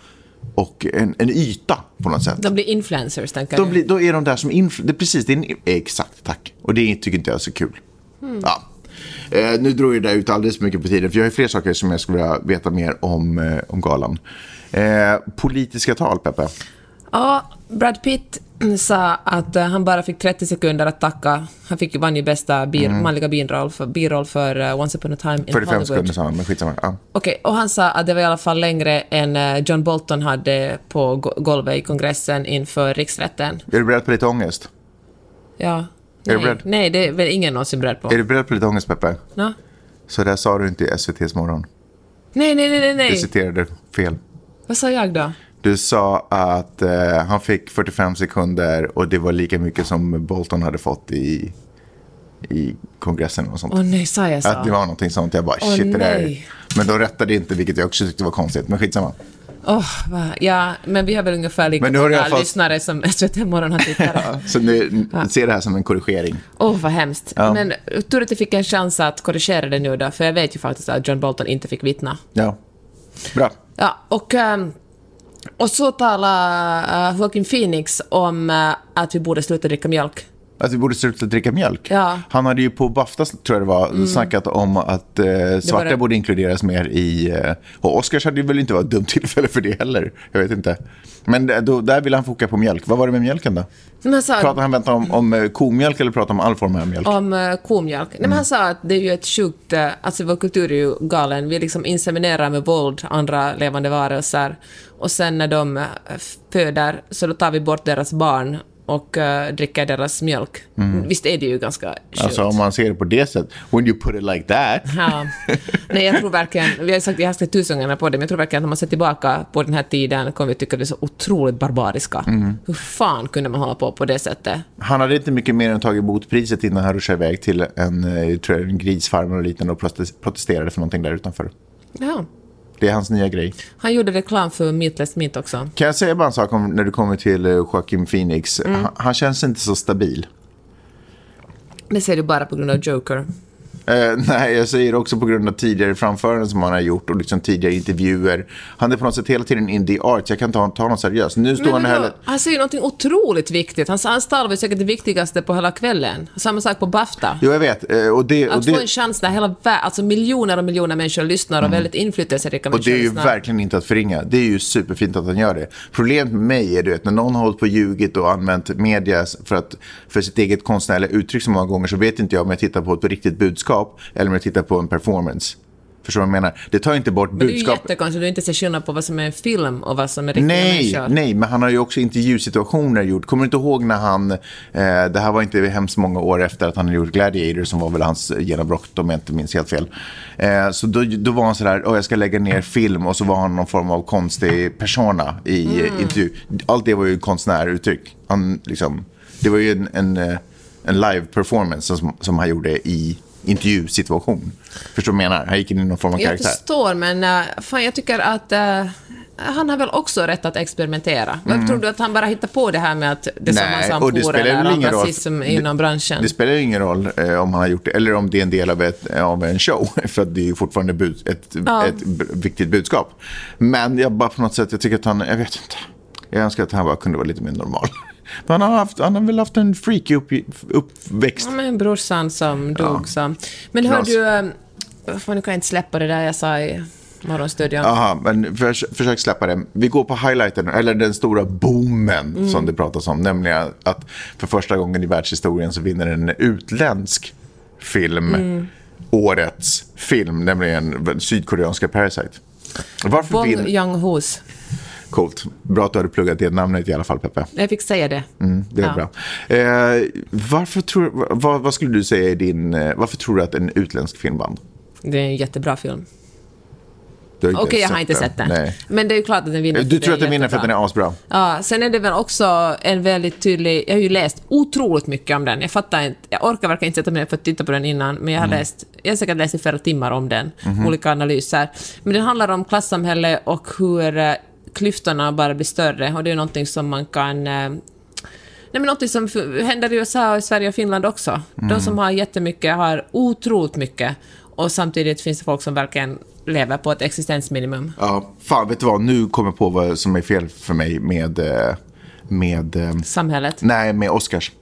och en, en yta på något sätt. De blir influencers, tänker Då, du? blir, då är de där som influ- det, Precis, det är en, exakt, tack. Och det tycker inte jag är så kul. Ja. Eh, nu drog jag det ut alldeles för mycket på tiden, för jag har fler saker som jag skulle vilja veta mer om, eh, om galan. Eh, politiska tal, Peppe. Ja, Brad Pitt sa att eh, han bara fick 30 sekunder att tacka. Han fick vann ju bästa bir, manliga biroll för, biroll för eh, Once upon a time in 45 Hollywood. sekunder sa han, men skitsamma. Ja. Okej, och han sa att det var i alla fall längre än eh, John Bolton hade på go- golvet i kongressen inför riksrätten. Är du beredd på lite ångest? Ja. Är Nej, du beredd? nej, det är väl ingen någonsin beredd på. Är du beredd på lite ångest, Peppe? Nå? Så där sa du inte i SVTs morgon. Nej, nej, nej, nej, Du citerade fel. Vad sa jag då? Du sa att eh, han fick 45 sekunder och det var lika mycket som Bolton hade fått i, i kongressen och sånt. Åh nej, sa jag så? Att det var någonting sånt. Jag bara, Åh, shit det där. Men de rättade inte, vilket jag också tyckte var konstigt. Men skitsamma. Åh, vad- ja, men vi har väl ungefär lika många fall- lyssnare som SVT Morgon har tittare. Så nu, se det här som en korrigering. Åh, vad hemskt. Ja. Men tur att jag fick en chans att korrigera det nu då, för jag vet ju faktiskt att John Bolton inte fick vittna. Ja. Bra. Ja, och, ehm, och så talar eh, Joaquin Phoenix om eh, att vi borde sluta dricka mjölk. Att vi borde sluta dricka mjölk. Ja. Mm. Han hade ju på Bafta, tror jag det var, snackat om att eh, svarta det. borde inkluderas mer i... Eh, och Oscars hade väl inte varit ett dumt tillfälle för det heller. Jag vet inte. Men eh, då, där ville han foka på mjölk. Vad var det med mjölken då? Han sa Pratar han vänta om, om eh, komjölk eller pratar om all form av mjölk? om uh, komjölk. Nej, men Mm. han sa att det är ju ett sjukt... eh, alltså vår kultur är ju galen. Vi liksom inseminerar med våld andra levande varelser. Och sen när de eh, föder så då tar vi bort deras barn och eh, dricker deras mjölk. Visst är det ju ganska sjukt? Mm. Alltså om man ser det på det sättet. When you put it like that. Ja. Nej, jag tror verkligen, vi har sagt, jag har sagt tusen gånger på det, men jag tror verkligen att när man ser tillbaka på den här tiden kommer vi tycka att vi är så otroligt barbariska. Mm. Hur fan kunde man hålla på på det sättet? Han hade inte mycket mer än tagit emot priset innan han ruschade iväg till en, eh, tror jag, en grisfarm och liknande och protes- protesterade för någonting där utanför. Ja. Det är hans nya grej. Han gjorde reklam för Meatless Meat också. Kan jag säga bara en sak om när du kommer till eh, Joaquin Phoenix? Mm. Han, han känns inte så stabil. Det ser du bara på grund av Joker. Eh, nej, jag säger också på grund av tidigare framföranden som han har gjort och liksom tidigare intervjuer. Han är på något sätt hela tiden in the art. Jag kan ta, ta honom seriöst. Nu står Men han heller... han säger någonting otroligt viktigt. Han, han stal var säkert det viktigaste på hela kvällen. Samma sak på Bafta. Jo, jag vet. Eh, och det, och Att få en det, chans när hela världen, alltså miljoner och miljoner människor lyssnar och väldigt inflytelserika och människor det är ju lyssnar. verkligen inte att förringa. Det är ju superfint att han gör det. Problemet med mig är du vet, när någon har hållit på och ljugit och använt media för, att, för sitt eget konstnärliga uttryck så många gånger så vet inte jag om jag tittar på ett riktigt budskap eller om jag tittar på en performance. Förstår du vad jag menar? Det tar inte bort Men det är ju budskap. jättekonstigt du inte ser skillnad på vad som är en film och vad som är riktiga Nej, människor. nej, men han har ju också intervjusituationer gjort. Kommer du inte ihåg när han, eh, det här var inte hemskt många år efter att han hade gjort Gladiator som var väl hans genombrott om jag inte minns helt fel. Eh, så då, då var han sådär, åh jag ska lägga ner film och så var han någon form av konstig persona i mm. intervju. Allt det var ju konstnäruttryck. Han liksom, det var ju en, en, eh, en live performance som, som han gjorde i intervjusituation. Förstår du vad jag menar? Han gick in i någon form av Jag karaktär. förstår, men uh, fan, jag tycker att uh, han har väl också rätt att experimentera. Varför tror du att han bara hittar på det här med att det är samma Mm. Spelar eller väl ingen roll. rasism Det- inom branschen? Det spelar ingen roll eh, om han har gjort det eller om det är en del av, ett, av en show. För att det är fortfarande bud, ett, Ja. ett viktigt budskap. Men jag bara på något sätt, jag tycker att han, jag vet inte. Jag önskar att han bara kunde vara lite mer normal. Han har, haft, han har väl haft en freaky upp, uppväxt. Ja, men brorsan som dog så. Men hör du, fan, nu kan jag inte släppa det där jag sa i morgonstudion. Jaha, men förs, försök släppa det. Vi går på highlighten, eller den stora boomen Mm. som det pratas om. Nämligen att för första gången i världshistorien så vinner en utländsk film Mm. årets film, nämligen sydkoreanska Parasite. Varför Bong vinner... Joon-Hos. Coolt. Bra att du hade pluggat det namnet i alla fall, Peppe. Jag fick säga det. Mm, det är Ja. bra. Eh, varför tror, vad, vad skulle du säga är din... Eh, varför tror du att en utländsk film vann? Det är en jättebra film. Okej, jag har inte sett den. Nej. Men det är ju klart att den vinner. Du tror att den vinner för att den är asbra? Ja, sen är det väl också en väldigt tydlig... Jag har ju läst otroligt mycket om den. Jag fattar inte... Jag orkar verkligen inte sätta mig ner för att titta på den innan, men jag har Mm. läst... Jag har säkert läst i flera timmar om den. Mhm. Olika analyser. Men den handlar om klassamhälle och hur eh, klyftorna bara blir större. Och det är någonting som man kan... eh, Nej, men något som händer i USA, Sverige och Finland också. Mm. De som har jättemycket har otroligt mycket. Och samtidigt finns det folk som verkligen lever på ett existensminimum. Ja, fan vet du vad, nu kommer jag på vad som är fel för mig med, eh, med, eh, Samhället. nej, med Oscars.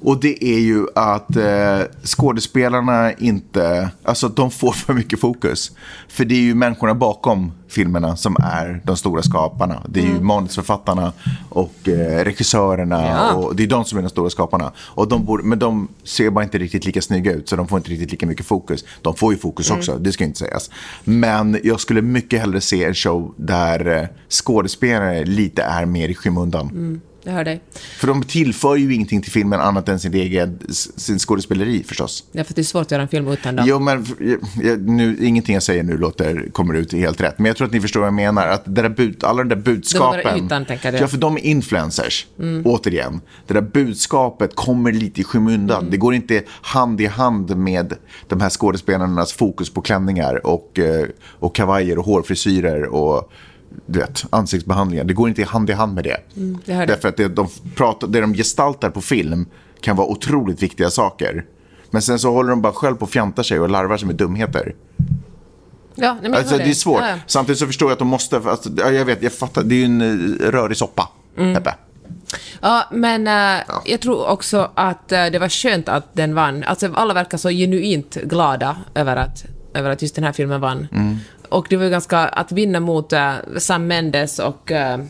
Och det är ju att eh, skådespelarna inte, alltså de får för mycket fokus. För det är ju människorna bakom filmerna som är de stora skaparna. Det är ju manusförfattarna och eh, regissörerna Ja. och det är de som är de stora skaparna. Och de borde, men de ser bara inte riktigt lika snygga ut så de får inte riktigt lika mycket fokus. De får ju fokus också, det ska inte sägas. Men jag skulle mycket hellre se en show där eh, skådespelare lite är mer i skymundan. Jag hör dig. För de tillför ju ingenting till filmen annat än sin egen sin skådespeleri förstås. Ja, för det är svårt att göra en film utan dem. Jo, men nu, ingenting jag säger nu låter, kommer ut helt rätt. Men jag tror att ni förstår vad jag menar. Att det där bud, alla de där budskapen. bara ytan, tänker du? Ja, för de är influencers. Återigen. Det där budskapet kommer lite i skymundan. Det går inte hand i hand med de här skådespelarnas fokus på klänningar och, eh, och kavajer och hårfrisyrer och du vet, ansiktsbehandlingar. Det går inte hand i hand med det. hör det. Därför att det de, pratar, det de gestaltar på film kan vara otroligt viktiga saker. Men sen så håller de bara själv på och fjantar sig och larvar sig med dumheter. Ja, nej, Alltså, hör det är svårt. Ja, ja. Samtidigt så förstår jag att de måste, alltså, ja, jag vet, jag fattar, det är ju en eh, rörig soppa, Mm. Peppe. Ja, men eh, jag tror också att eh, det var skönt att den vann. Alltså alla verkar så genuint glada över att, över att just den här filmen vann. Mm. Och det var ju ganska, att vinna mot eh, Sam Mendes och, eh,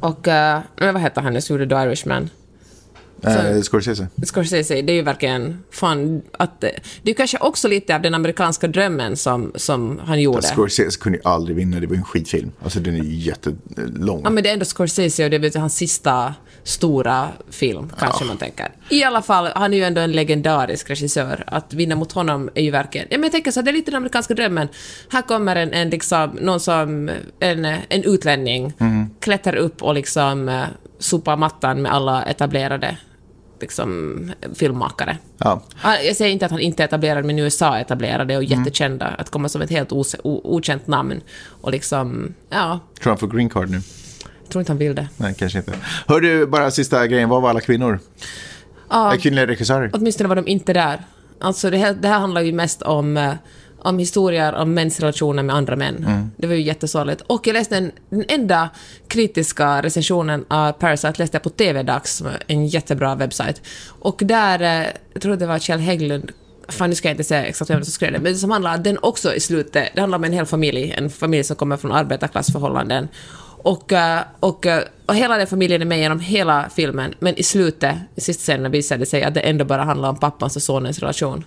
och men vad heter han nu som gjorde The Irishman? Eh, Scorsese. Scorsese, det är ju verkligen fan att det, är kanske också lite av den amerikanska drömmen som, som han gjorde. Scorsese kunde ju aldrig vinna, det var ju en skitfilm. Alltså den är ju jättelång. Ja, men det är ändå Scorsese och det är hans sista stora film, kanske man tänker. I alla fall, han är ju ändå en legendarisk regissör. Att vinna mot honom är ju verkligen... Ja, men jag tänker så, här, det är lite den amerikanska drömmen. Här kommer en, en liksom, någon som, en, en utlänning, klättrar upp och liksom eh, sopar mattan med alla etablerade liksom, filmmakare. Ja. Jag säger inte att han inte är etablerad, men USA är etablerade och jättekända. Att komma som ett helt okänt namn och liksom, ja, Tror han får green card nu? Jag tror inte han vill det. Nej, kanske inte. Hör du, bara sista grejen, vad var alla kvinnor? Ja. Är Kvinnliga regissörer? Åtminstone var de inte där. Alltså det här, det här handlar ju mest om, eh, om historier om mäns relationer med andra män. Det var ju jättesorgligt. Och jag läste en, den enda kritiska recensionen av Parasite läste jag på TV-dags, en jättebra webbsajt. Och där, eh, jag tror det var Kjell Hägglund, fan nu ska jag inte säga exakt vem som skrev det, men som handlar, den också i slutet, det handlar om en hel familj, en familj som kommer från arbetarklassförhållanden. Och, eh, och, eh, och hela den familjen är med genom hela filmen, men i slutet, i sista scenen visade det sig att det ändå bara handlar om pappans och sonens relation.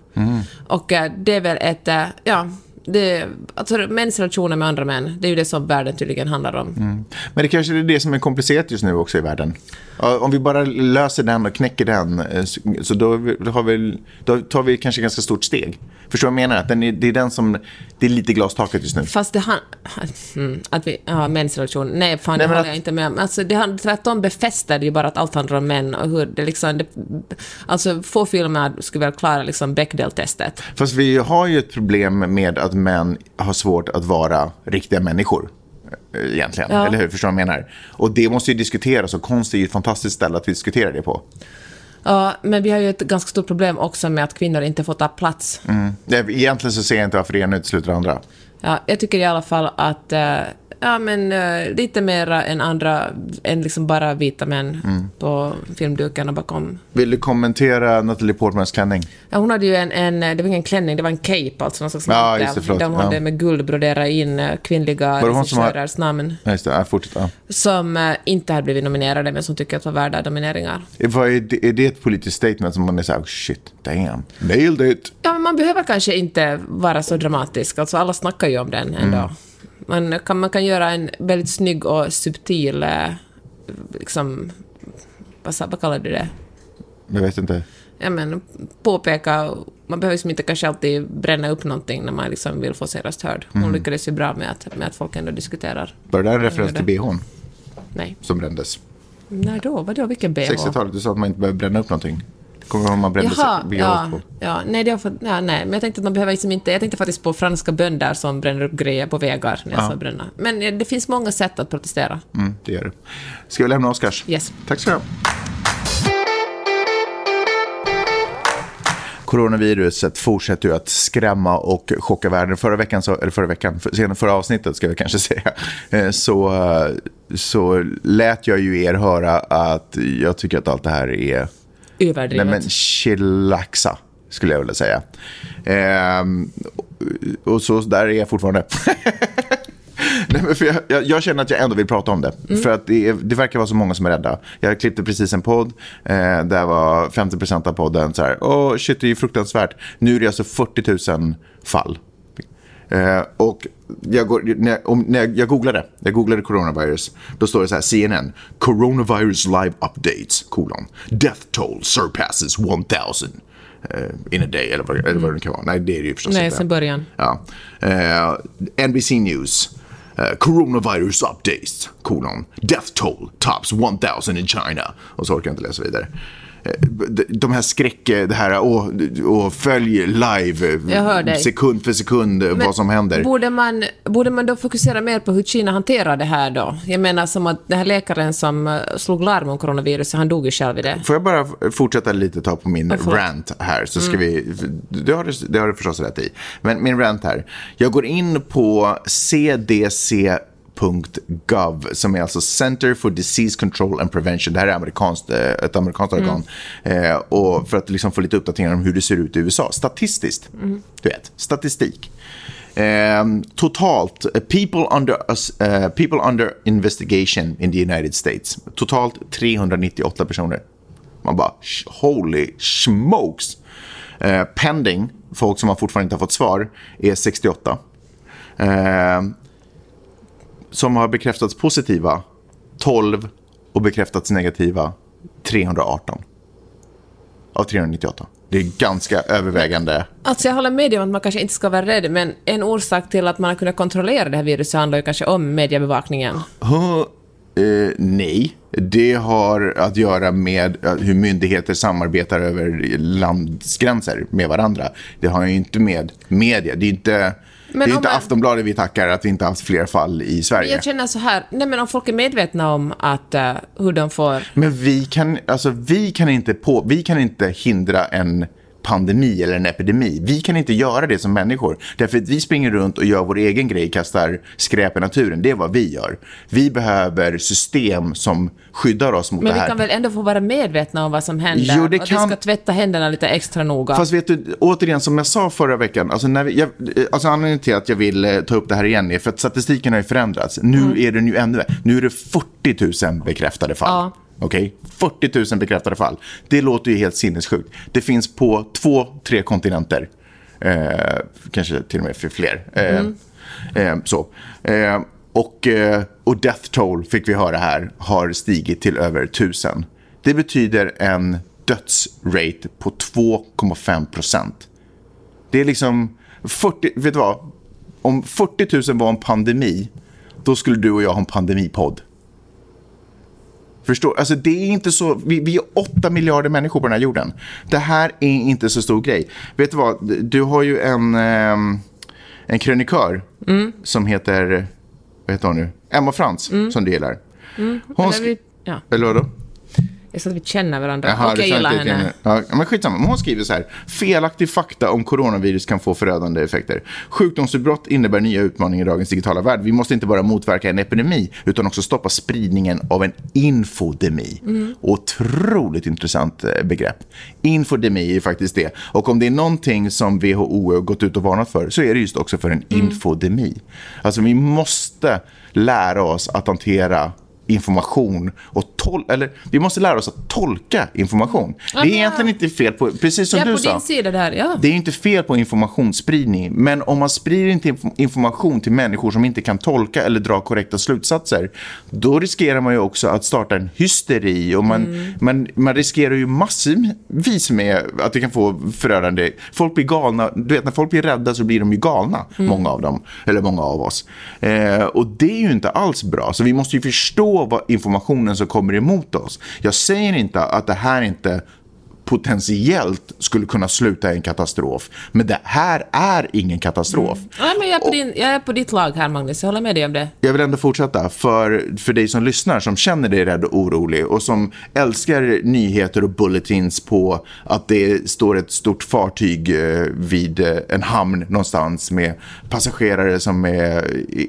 Och eh, det är väl ett, ja, det, alltså mäns relationer med andra män, det är ju det som världen tydligen handlar om. Men det kanske är det som är komplicerat just nu också i världen. Om vi bara löser den och knäcker den, så- då, har vi, då tar vi kanske ganska stort steg. Förstår du vad jag menar? Att den är, det är den som, det är lite glastaket just nu. Fast det han... Mm, att vi... Ja, mäns relation. Nej, fan, Nej, det håller att- jag inte med om. Alltså, det han, tvärtom befäster det ju bara att allt handlar om män och hur det liksom... Det, alltså, få filmer skulle väl klara liksom Bechdel-testet. Fast vi har ju ett problem med att män har svårt att vara riktiga människor. eh, Egentligen, Ja. eller hur? Förstår du vad jag menar? Och det måste ju diskuteras och konst är ju ett fantastiskt ställe att diskutera det på. Ja, men vi har ju ett ganska stort problem också med att kvinnor inte får ta plats. Mm. Egentligen så ser jag inte varför det ena utesluter det andra. Ja, jag tycker i alla fall att... eh, ja, men eh, lite mera än andra, än liksom bara vita män Mm. på filmdukarna bakom. Vill du kommentera Natalie Portmans klänning? Ja, hon hade ju en, en, det var ingen klänning, det var en cape, alltså någon slags Ja, just det, där hon hade Ja. med guld broderat in eh, kvinnliga som har- regissörers namn. Ja, just det. Ja, fortsätt. Ja. som eh, inte hade blivit nominerade, men som tycker att var värda nomineringar. Är, det, är det ett politiskt statement som man är så här, oh, shit, damn, nailed it. Ja, men man behöver kanske inte vara så dramatisk. Alltså, alla snackar ju om den ändå. Mm. Man, kan, man kan göra en väldigt snygg och subtil, eh, liksom, vad, vad kallar du det? Jag vet inte. Ja, men påpeka, man behöver liksom inte kanske alltid bränna upp någonting när man liksom vill få sin röst hörd. Hon Mm. lyckades ju bra med att, med att folk ändå diskuterar. Var det där en referens till bhn Nej. som brändes? När då? Vadå? Vilken bh? 60-talet, du sa att man inte behöver bränna upp någonting. Kommer du ihåg man brände Jaha, bh ja, på? ja, nej, det har fått, ja, nej, men jag tänkte att man behöver liksom inte, jag tänkte faktiskt på franska bönder som bränner upp grejer på vägar när jag sa bränna. Men det finns många sätt att protestera. Mm, det gör det. Ska vi lämna Oscars? Yes. Tack du ha. Coronaviruset fortsätter ju att skrämma och chocka världen. Förra veckan, så, eller förra veckan, för, sen förra avsnittet ska vi kanske säga, eh, så, eh, så lät jag ju er höra att jag tycker att allt det här är överdrivet. Nej, men chillaxa, skulle jag vilja säga. Ehm, och så där är jag fortfarande. Nej, men för jag, jag, jag, känner att jag ändå vill prata om det. Mm. För att det, det, verkar vara så många som är rädda. Jag klippte precis en podd. Eh, där var 50% av podden så här. Åh, shit, det är ju fruktansvärt. Nu är det alltså 40 000 fall. Eh, och jag, går, när, om, när jag, googlade, jag googlade coronavirus, då står det så här, CNN, coronavirus live updates, kolon, death toll surpasses 1000 uh, in a day, eller vad, eller vad det kan vara. Nej, det är det ju förstås Nej, inte. sen början. Ja. Uh, NBC News, Uh, coronavirus updates, kolon, death toll tops 1000 in China. Och så orkar jag inte läsa vidare. Eh, de här skräck, det här och, och följ live sekund för sekund Men vad som händer. Borde man, borde man då fokusera mer på hur Kina hanterar det här då? Jag menar som att den här läkaren som eh, slog larm om coronaviruset, han dog ju själv i det. Får jag bara fortsätta lite ta på min rant här så ska mm. vi, det har, du, det har du förstås rätt i. Men min rant här, jag går in på CDC .gov som är alltså Center for Disease Control and Prevention. Det här är amerikanskt, eh, ett amerikanskt mm. organ. Eh, och för att liksom få lite uppdateringar om hur det ser ut i USA. Statistiskt, mm. du vet, statistik. Eh, totalt, uh, people, under, uh, people under investigation in the United States. Totalt 398 personer. Man bara, holy smokes. Uh, pending, folk som man fortfarande inte har fått svar, är 68. Uh, som har bekräftats positiva 12 och bekräftats negativa 318 av 398. Det är ganska övervägande. Alltså jag håller med dig om att man kanske inte ska vara rädd, men en orsak till att man har kunnat kontrollera det här viruset handlar ju kanske om mediebevakningen. Uh, uh, nej, det har att göra med hur myndigheter samarbetar över landsgränser med varandra. Det har ju inte med media. Det är inte men det är inte man... Aftonbladet vi tackar att vi inte haft fler fall i Sverige. Jag känner så här, nej men om folk är medvetna om att, uh, hur de får... Men vi kan, alltså, vi kan, inte, på, vi kan inte hindra en pandemi eller en epidemi. Vi kan inte göra det som människor. Därför att vi springer runt och gör vår egen grej, kastar skräp i naturen. Det är vad vi gör. Vi behöver system som skyddar oss mot Men det här. Men vi kan väl ändå få vara medvetna om vad som händer? Jo, det och kan... vi ska tvätta händerna lite extra noga. Fast vet du, återigen som jag sa förra veckan, alltså, när vi, jag, alltså anledningen till att jag vill eh, ta upp det här igen är för att statistiken har ju förändrats. Nu mm. är den ju ännu Nu är det 40 000 bekräftade fall. Ja. Okej, okay? 40 000 bekräftade fall. Det låter ju helt sinnessjukt. Det finns på två, tre kontinenter. Eh, kanske till och med för fler. Eh, mm. eh, så. Eh, och, eh, och Death Toll, fick vi höra här, har stigit till över 1000. Det betyder en dödsrate på 2,5 procent. Det är liksom 40, vet du vad? Om 40 000 var en pandemi, då skulle du och jag ha en pandemipodd. Förstår? Alltså det är inte så, vi, vi är åtta miljarder människor på den här jorden. Det här är inte så stor grej. Vet du vad, du har ju en, eh, en krönikör mm. som heter, vad heter hon nu? Emma Frans, mm. som du gillar. Mm. Hon eller, vi, ja. eller vadå? Jag sa att vi känner varandra Jaha, och jag gillar henne. Ja, men skitsamma. Men hon skriver så här. Felaktig fakta om coronavirus kan få förödande effekter. Sjukdomsutbrott innebär nya utmaningar i dagens digitala värld. Vi måste inte bara motverka en epidemi utan också stoppa spridningen av en infodemi. Mm. Otroligt intressant eh, begrepp. Infodemi är faktiskt det. Och om det är någonting som WHO har gått ut och varnat för så är det just också för en mm. infodemi. Alltså vi måste lära oss att hantera information och tol eller vi måste lära oss att tolka information. Det är egentligen inte fel på, precis som ja, du sa. Sida där, ja. Det är inte fel på informationsspridning, men om man sprider inte information till människor som inte kan tolka eller dra korrekta slutsatser, då riskerar man ju också att starta en hysteri och man, mm. man, man riskerar ju massvis med att det kan få förödande, folk blir galna, du vet när folk blir rädda så blir de ju galna, mm. många av dem, eller många av oss. Eh, och det är ju inte alls bra, så vi måste ju förstå vad informationen som kommer emot oss. Jag säger inte att det här inte potentiellt skulle kunna sluta i en katastrof. Men det här är ingen katastrof. Ja, men jag, är på din, jag är på ditt lag här, Magnus. Jag håller med dig om det. Jag vill ändå fortsätta. För, för dig som lyssnar, som känner dig rädd och orolig och som älskar nyheter och bulletins på att det står ett stort fartyg eh, vid eh, en hamn någonstans med passagerare som är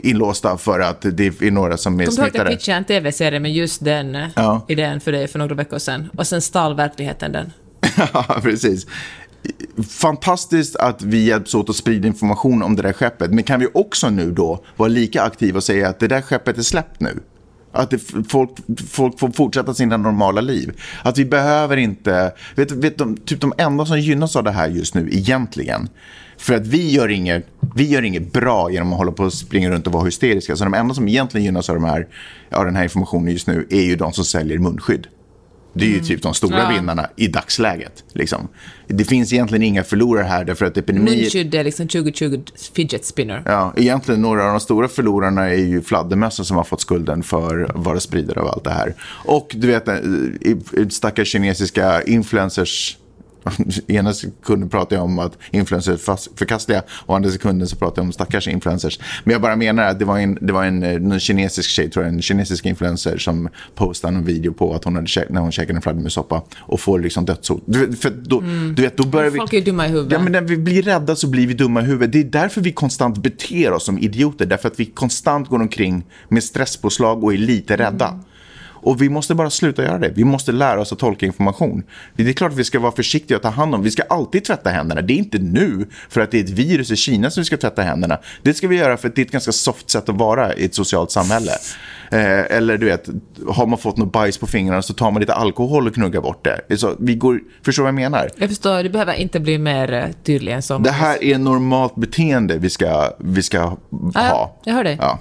inlåsta för att det är några som är Kommer du ihåg att jag smittade. pitchade en TV-serie med just den eh, Ja. idén för dig för några veckor sedan? Och sen stal verkligheten den. Ja, precis. Fantastiskt att vi hjälps åt att sprida information om det där skeppet. Men kan vi också nu då vara lika aktiva och säga att det där skeppet är släppt nu? Att det, folk, folk får fortsätta sina normala liv. Att vi behöver inte... Vet, vet de, typ de enda som gynnas av det här just nu egentligen. För att vi gör, inget, vi gör inget bra genom att hålla på och springa runt och vara hysteriska. Så de enda som egentligen gynnas av, de här, av den här informationen just nu är ju de som säljer munskydd. Det är ju typ de stora Ja. vinnarna i dagsläget. Liksom. Det finns egentligen inga förlorare här därför att epidemi... Munskydd är liksom 2020 fidget spinner. Ja, egentligen några av de stora förlorarna är ju fladdermössen som har fått skulden för att vara spridare av allt det här. Och du vet, eh, stackars kinesiska influencers Ena sekunden pratar jag om att influencers är förkastliga och andra sekunden så pratar jag om stackars influencers. Men jag bara menar att det var en, det var en, eh, någon kinesisk tjej, tror jag, en kinesisk influencer som postade en video på att hon hade kä- när hon käkade en fladdermussoppa och får liksom dödshot. Du, för då, du vet, då börjar vi... Folk är dumma i huvudet. Ja, men när vi blir rädda så blir vi dumma i huvudet. Det är därför vi konstant beter oss som idioter. Därför att vi konstant går omkring med stresspåslag och är lite rädda. Och vi måste bara sluta göra det. Vi måste lära oss att tolka information. Det är klart att vi ska vara försiktiga och ta hand om. Vi ska alltid tvätta händerna. Det är inte nu för att det är ett virus i Kina som vi ska tvätta händerna. Det ska vi göra för att det är ett ganska soft sätt att vara i ett socialt samhälle. Eh, eller du vet, har man fått något bajs på fingrarna så tar man lite alkohol och knuggar bort det. det så, vi går, förstår vad jag menar? Jag förstår, du behöver inte bli mer eh, tydlig än så. Det här är normalt beteende vi ska, vi ska ha. ja, jag hör dig. Ja.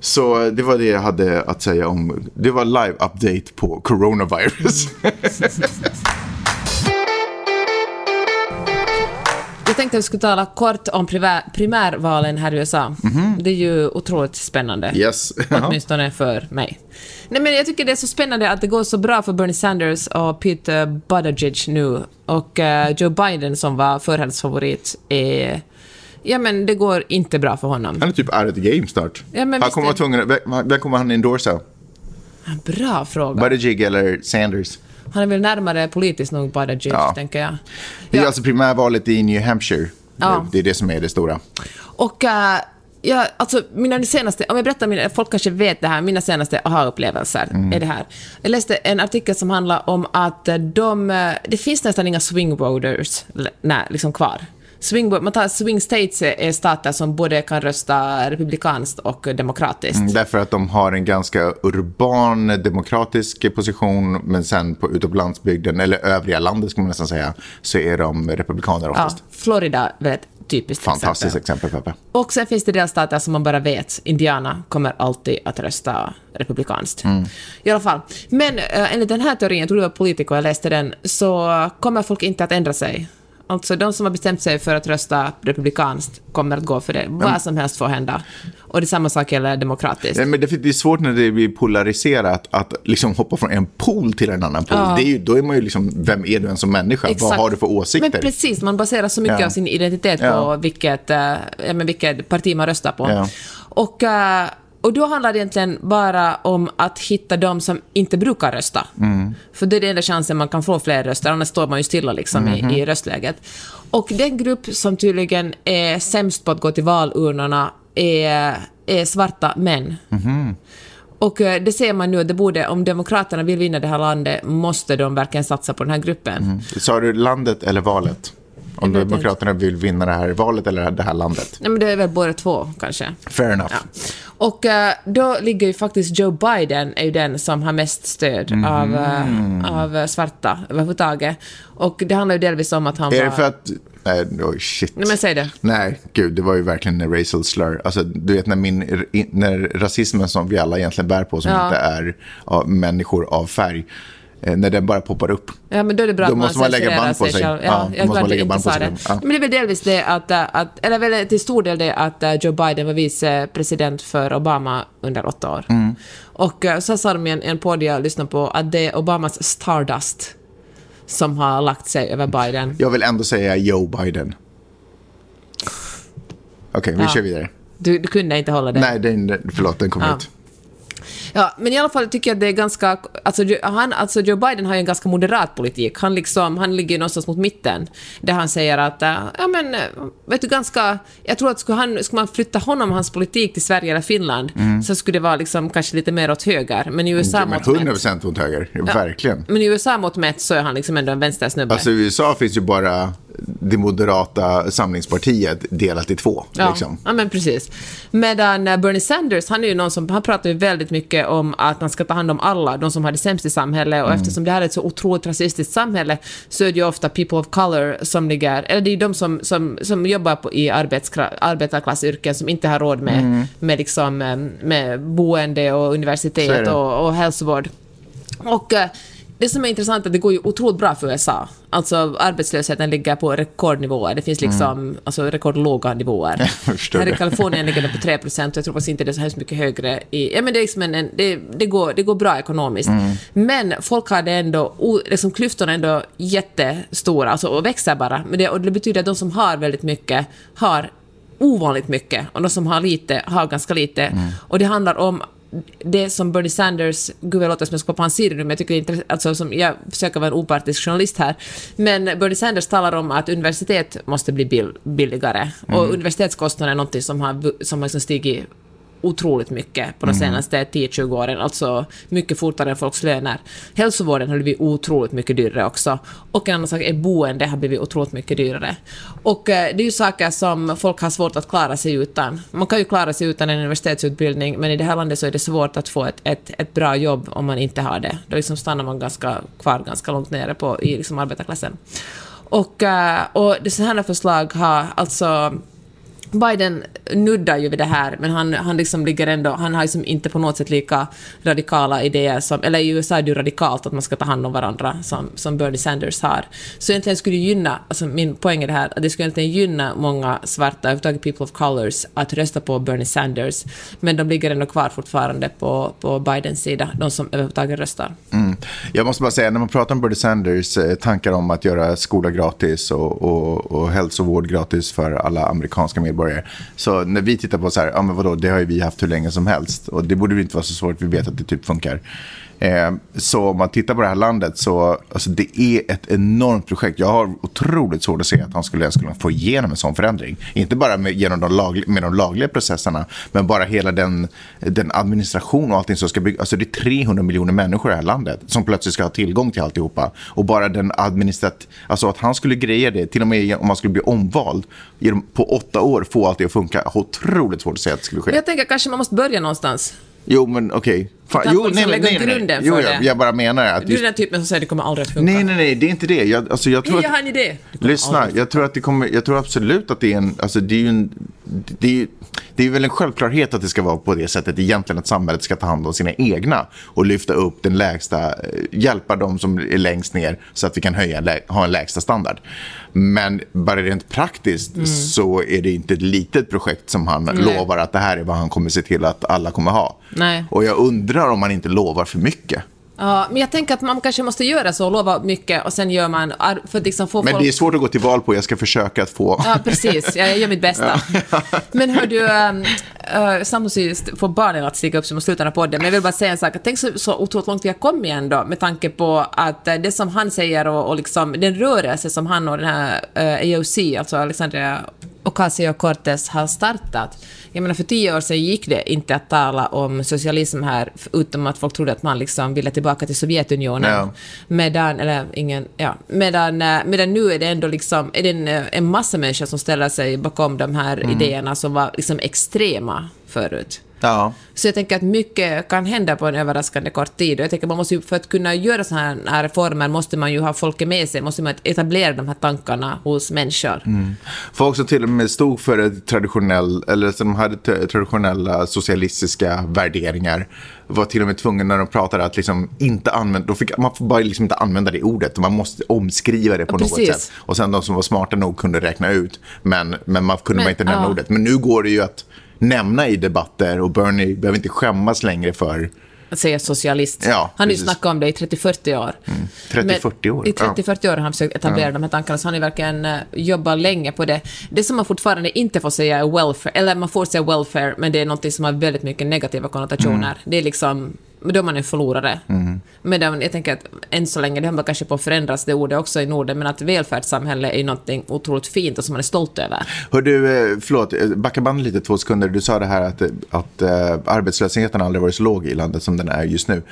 Så det var det jag hade att säga om, det var live update på coronavirus. Jag tänkte att vi skulle tala kort om primär, primärvalen här i USA. Det är ju otroligt spännande. yes. Åtminstone för mig. Nej, men jag tycker det är så spännande att det går så bra för Bernie Sanders och Pete Buttigieg nu. Och eh, Joe Biden som var förhandsfavorit är... Ja, men det går inte bra för honom. Han är typ out of the game snart. Ja, men han kommer vara tvungen, vem- kommer han endorsa? Bra fråga. Buttigieg eller Sanders? Han är väl närmare politiskt nog Buttigieg, Ja. tänker jag. Det är Ja. alltså primärvalet i New Hampshire. Ja. Det är det som är det stora. Och uh, ja, alltså mina senaste, om jag berättar, mina, folk kanske vet det här, mina senaste aha-upplevelser är det här. Jag läste en artikel som handlar om att de, eh, det finns nästan inga swing voters nej, liksom kvar. Swing, man tar swing states är stater som både kan rösta republikanskt och demokratiskt. Mm, Därför att de har en ganska urban demokratisk position men sen på, ute på landsbygden, eller övriga landet ska man nästan säga, så är de republikaner Ja, oftast. Florida är ett typiskt Fantastiskt exempel. exempel, Peppe. Och sen finns det delstater som man bara vet, Indiana kommer alltid att rösta republikanskt. I alla fall. Men uh, enligt den här teorin, jag tror det var Politico, jag läste den, så kommer folk inte att ändra sig. Alltså de som har bestämt sig för att rösta republikanskt kommer att gå för det. Vad som helst får hända. Och det samma sak gäller demokratiskt. Nej, men det, är svårt när det blir polariserat att liksom hoppa från en pool till en annan pool. Ja. Det är ju, då är man ju liksom, vem är du ens som människa? Vad Exakt. har du för åsikter? Men precis, man baserar så mycket Ja. av sin identitet Ja. på vilket, ja, men vilket parti man röstar på. Ja. Och, eh, och då handlar det egentligen bara om att hitta de som inte brukar rösta. Mm. För det är den enda chansen man kan få fler röster, annars står man ju stilla liksom Mhm. i, i röstläget. Och den grupp som tydligen är sämst på att gå till valurnorna är, är svarta män. Mhm. Och eh, det ser man nu, det borde, om Demokraterna vill vinna det här landet, måste de verkligen satsa på den här gruppen. Sa du landet eller valet? Om Demokraterna vill vinna det här valet eller det här landet? Nej, men det är väl båda två, kanske. Fair enough. Ja. Och eh, då ligger ju faktiskt Joe Biden är ju den som har mest stöd Mhm. av, eh, av eh, svarta överhuvudtaget. Och det handlar ju delvis om att han Är var... det för att... Nej, oj, shit. Nej, men säg det. Nej, gud, det var ju verkligen en racial slur. Alltså, du vet när, min, när rasismen som vi alla egentligen bär på, som Ja. inte är ja, människor av färg, när den bara poppar upp. Ja, men då är det bra Då att måste man lägga band på sig. Ja, Ja, jag måste man lägga band på sig. Ja. Men det är väl delvis det att, äh, att eller väl till stor del det att äh, Joe Biden var vicepresident för Obama under åtta år. Mm. Och så sa de i en, en podd jag lyssnade på att det är Obamas Stardust som har lagt sig över Biden. Jag vill ändå säga Joe Biden. Okej, vi Ja. kör vidare. Du, du kunde inte hålla det. Nej, den, förlåt, den kom Ja. ut. Ja, men i alla fall tycker jag att det är ganska... Alltså, han, alltså Joe Biden har ju en ganska moderat politik. Han, liksom, han ligger ju någonstans mot mitten. Där han säger att, äh, ja men, äh, vet du, ganska... Jag tror att skulle, han, skulle man flytta honom och hans politik till Sverige eller Finland så skulle det vara liksom kanske lite mer åt höger. Men i USA Mm. Ja, men mått 100 mätt... procent åt höger, verkligen. Men i USA mått mätt så är han liksom ändå en vänstersnubbe. Alltså i USA finns ju bara det moderata samlingspartiet delat i två. Ja, Liksom. ja, men precis. Medan eh, Bernie Sanders, han är ju någon som, han pratar ju väldigt mycket om att man ska ta hand om alla, de som har det sämst i samhället, och eftersom det här är ett så otroligt rasistiskt samhälle så är det ju ofta people of color som ligger, eller det är ju de som, som, som jobbar på, i arbetarklassyrken som inte har råd med, med, liksom, eh, med boende och universitet och, och hälsovård. Och eh, det som är intressant är att det går ju otroligt bra för USA. Alltså arbetslösheten ligger på rekordnivåer. Det finns liksom alltså, rekordlåga nivåer. Här i. Kalifornien ligger det på 3 procent och jag tror faktiskt inte det är så hemskt mycket högre. I, ja, men det, är liksom en, det, det, går, det går bra ekonomiskt. Mm. Men folk har det ändå, liksom klyftorna är ändå jättestora alltså, och växer bara. Men det, och det betyder att de som har väldigt mycket har ovanligt mycket och de som har lite har ganska lite. Mm. Och det handlar om det som Bernie Sanders, gud jag låter som jag ska på hans sida nu, men jag tycker det är intressant, alltså som, jag försöker vara en opartisk journalist här, men Bernie Sanders talar om att universitet måste bli bill, billigare, och universitetskostnader är något som har, som har liksom stigit otroligt mycket på de senaste 10-20 åren, alltså mycket fortare än folks löner. Hälsovården har blivit otroligt mycket dyrare också. Och en annan sak är boende har blivit otroligt mycket dyrare. Och eh, det är ju saker som folk har svårt att klara sig utan. Man kan ju klara sig utan en universitetsutbildning, men i det här landet så är det svårt att få ett, ett, ett bra jobb om man inte har det. Då liksom stannar man ganska kvar ganska långt nere på, i liksom arbetarklassen. Och, eh, och det så här förslag har alltså Biden nuddar ju vid det här, men han, han liksom ligger ändå, han har liksom inte på något sätt lika radikala idéer som, eller i USA är det ju radikalt att man ska ta hand om varandra som, som Bernie Sanders har. Så egentligen skulle det gynna, alltså min poäng är det här, att det skulle egentligen gynna många svarta, överhuvudtaget people of colors, att rösta på Bernie Sanders, men de ligger ändå kvar fortfarande på, på Bidens sida, de som överhuvudtaget röstar. Mm. Jag måste bara säga, när man pratar om Bernie Sanders eh, tankar om att göra skola gratis och, och, och hälsovård gratis för alla amerikanska medborgare. Så när vi tittar på så här, ja men vadå, det har ju vi haft hur länge som helst. Och det borde inte vara så svårt, vi vet att det typ funkar. Eh, så om man tittar på det här landet så alltså det är ett enormt projekt. Jag har otroligt svårt att se att han skulle skulle få igenom en sån förändring. Inte bara med, genom de, lag, med de lagliga processerna, men bara hela den, den administration och allting som ska byggas. Alltså det är 300 miljoner människor i det här landet som plötsligt ska ha tillgång till alltihopa. Och bara den administrat... Alltså att han skulle greja det, till och med om man skulle bli omvald, genom, på åtta år få allt det att funka. Jag har otroligt svårt att se att det skulle ske. Men jag tänker kanske man måste börja någonstans. Jo, men okej. Fan, Utan Jo, folk nej, nej, nej, nej. grunden Jo, för jag, det. jag bara menar att... Du är den typen som säger att det kommer aldrig att funka. Nej, nej, nej, det är inte det. Jag, alltså, jag tror Nej, att... jag har en idé. Lyssna, jag tror, att det kommer, jag tror absolut att det är en... Alltså det är ju en det är, det är väl en självklarhet att det ska vara på det sättet egentligen att samhället ska ta hand om sina egna och lyfta upp den lägsta, hjälpa de som är längst ner så att vi kan höja, ha en lägsta standard. Men bara rent praktiskt Mm. så är det inte ett litet projekt som han lovar att det här är vad han kommer se till att alla kommer ha. Nej. Och jag undrar om han inte lovar för mycket. Ja, men jag tänker att man kanske måste göra så, lova mycket och sen gör man, för att liksom få Men folk... det är svårt att gå till val på. Jag ska försöka att få... Ja, precis. Jag gör mitt bästa. Men hör du, um, uh, samtidigt får barnen att stiga upp som slutet av podden, men jag vill bara säga en sak. Tänk så, så otroligt långt vi har kommit ändå, med tanke på att uh, det som han säger och, och liksom den rörelse som han och den här uh, AOC, alltså Alexandria Ocasio-Cortez, har startat. Jag menar, för tio år sedan gick det inte att tala om socialism här, utom att folk trodde att man liksom ville tillbaka till Sovjetunionen. Ja. Medan, eller ingen, ja, medan, eh, medan nu är det ändå liksom, är det en, eh, en massa människor som ställer sig bakom de här Mm. idéerna som var liksom extrema förut. Ja. Så jag tänker att mycket kan hända på en överraskande kort tid. Och jag tänker man måste ju, för att kunna göra sådana här reformer måste man ju ha folket med sig, måste man etablera de här tankarna hos människor. Mm. Folk som till och med stod för traditionell, eller som hade traditionella socialistiska värderingar var till och med tvungna när de pratade att liksom inte använda, då fick, man får bara liksom inte använda det ordet, man måste omskriva det på Ja, något precis. sätt. Och sen de som var smarta nog kunde räkna ut, men, men man kunde Men, bara inte nämna ja. ordet. Men nu går det ju att nämna i debatter och Bernie behöver inte skämmas längre för säga socialist. Ja, han har ju snackat om det i 30-40 år. 30-40 år. I 30-40 år har han försökt etablera de här tankarna, så han har verkligen uh, jobbat länge på det. Det som man fortfarande inte får säga är welfare, eller man får säga welfare, men det är något som har väldigt mycket negativa konnotationer. Mm. Det är liksom, då är man en förlorare. Men det, jag tänker att än så länge, det man kanske på att förändras, det ordet också i Norden, men att välfärdssamhälle är något otroligt fint och som man är stolt över. Hör du, eh, förlåt, eh, backa bandet lite två sekunder. Du sa det här att, att eh, arbetslösheten aldrig varit så låg i landet som den är just nu.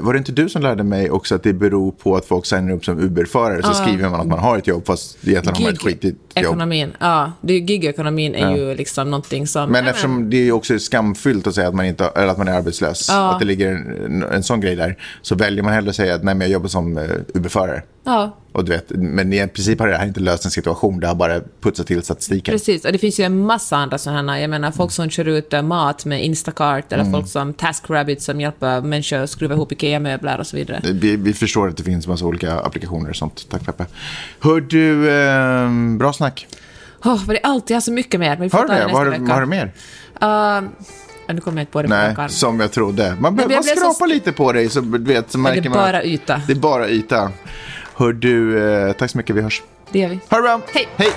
Var det inte du som lärde mig också att det beror på att folk signar upp som Uber-förare så skriver man att man har ett jobb fast egentligen har man ett skitigt jobb. Gig-ekonomin, ja. är- Gig-ekonomin är ju liksom någonting som... Men Ja, eftersom det är också skamfyllt att säga att man, inte, eller att man är arbetslös, Ja. att det ligger en, en sån grej där, så väljer man hellre att säga att nej, men jag jobbar som uh, Uber-förare. Ja, Och du vet, men i princip har det här inte löst en situation, det har bara putsat till statistiken. Precis, och det finns ju en massa andra sådana. Jag menar folk som kör ut eh, mat med Instacart eller folk som TaskRabbit som hjälper människor att skruva ihop IKEA-möbler och så vidare. Vi, vi förstår att det finns massa olika applikationer och sånt. Tack Peppe. Hör du, eh, bra snack. Oh, det är alltid, jag så mycket mer. Men vi får du ta det nästa Vad har, vad har du mer? Uh, nu kommer jag inte på det på Nej, arm. som jag trodde. Man, man så skrapar st- lite på dig så vet, så märker det är man. bara yta. Det är bara yta. Hör du, eh, tack så mycket, vi hörs. Det gör vi. Ha det bra! Hej. Hej!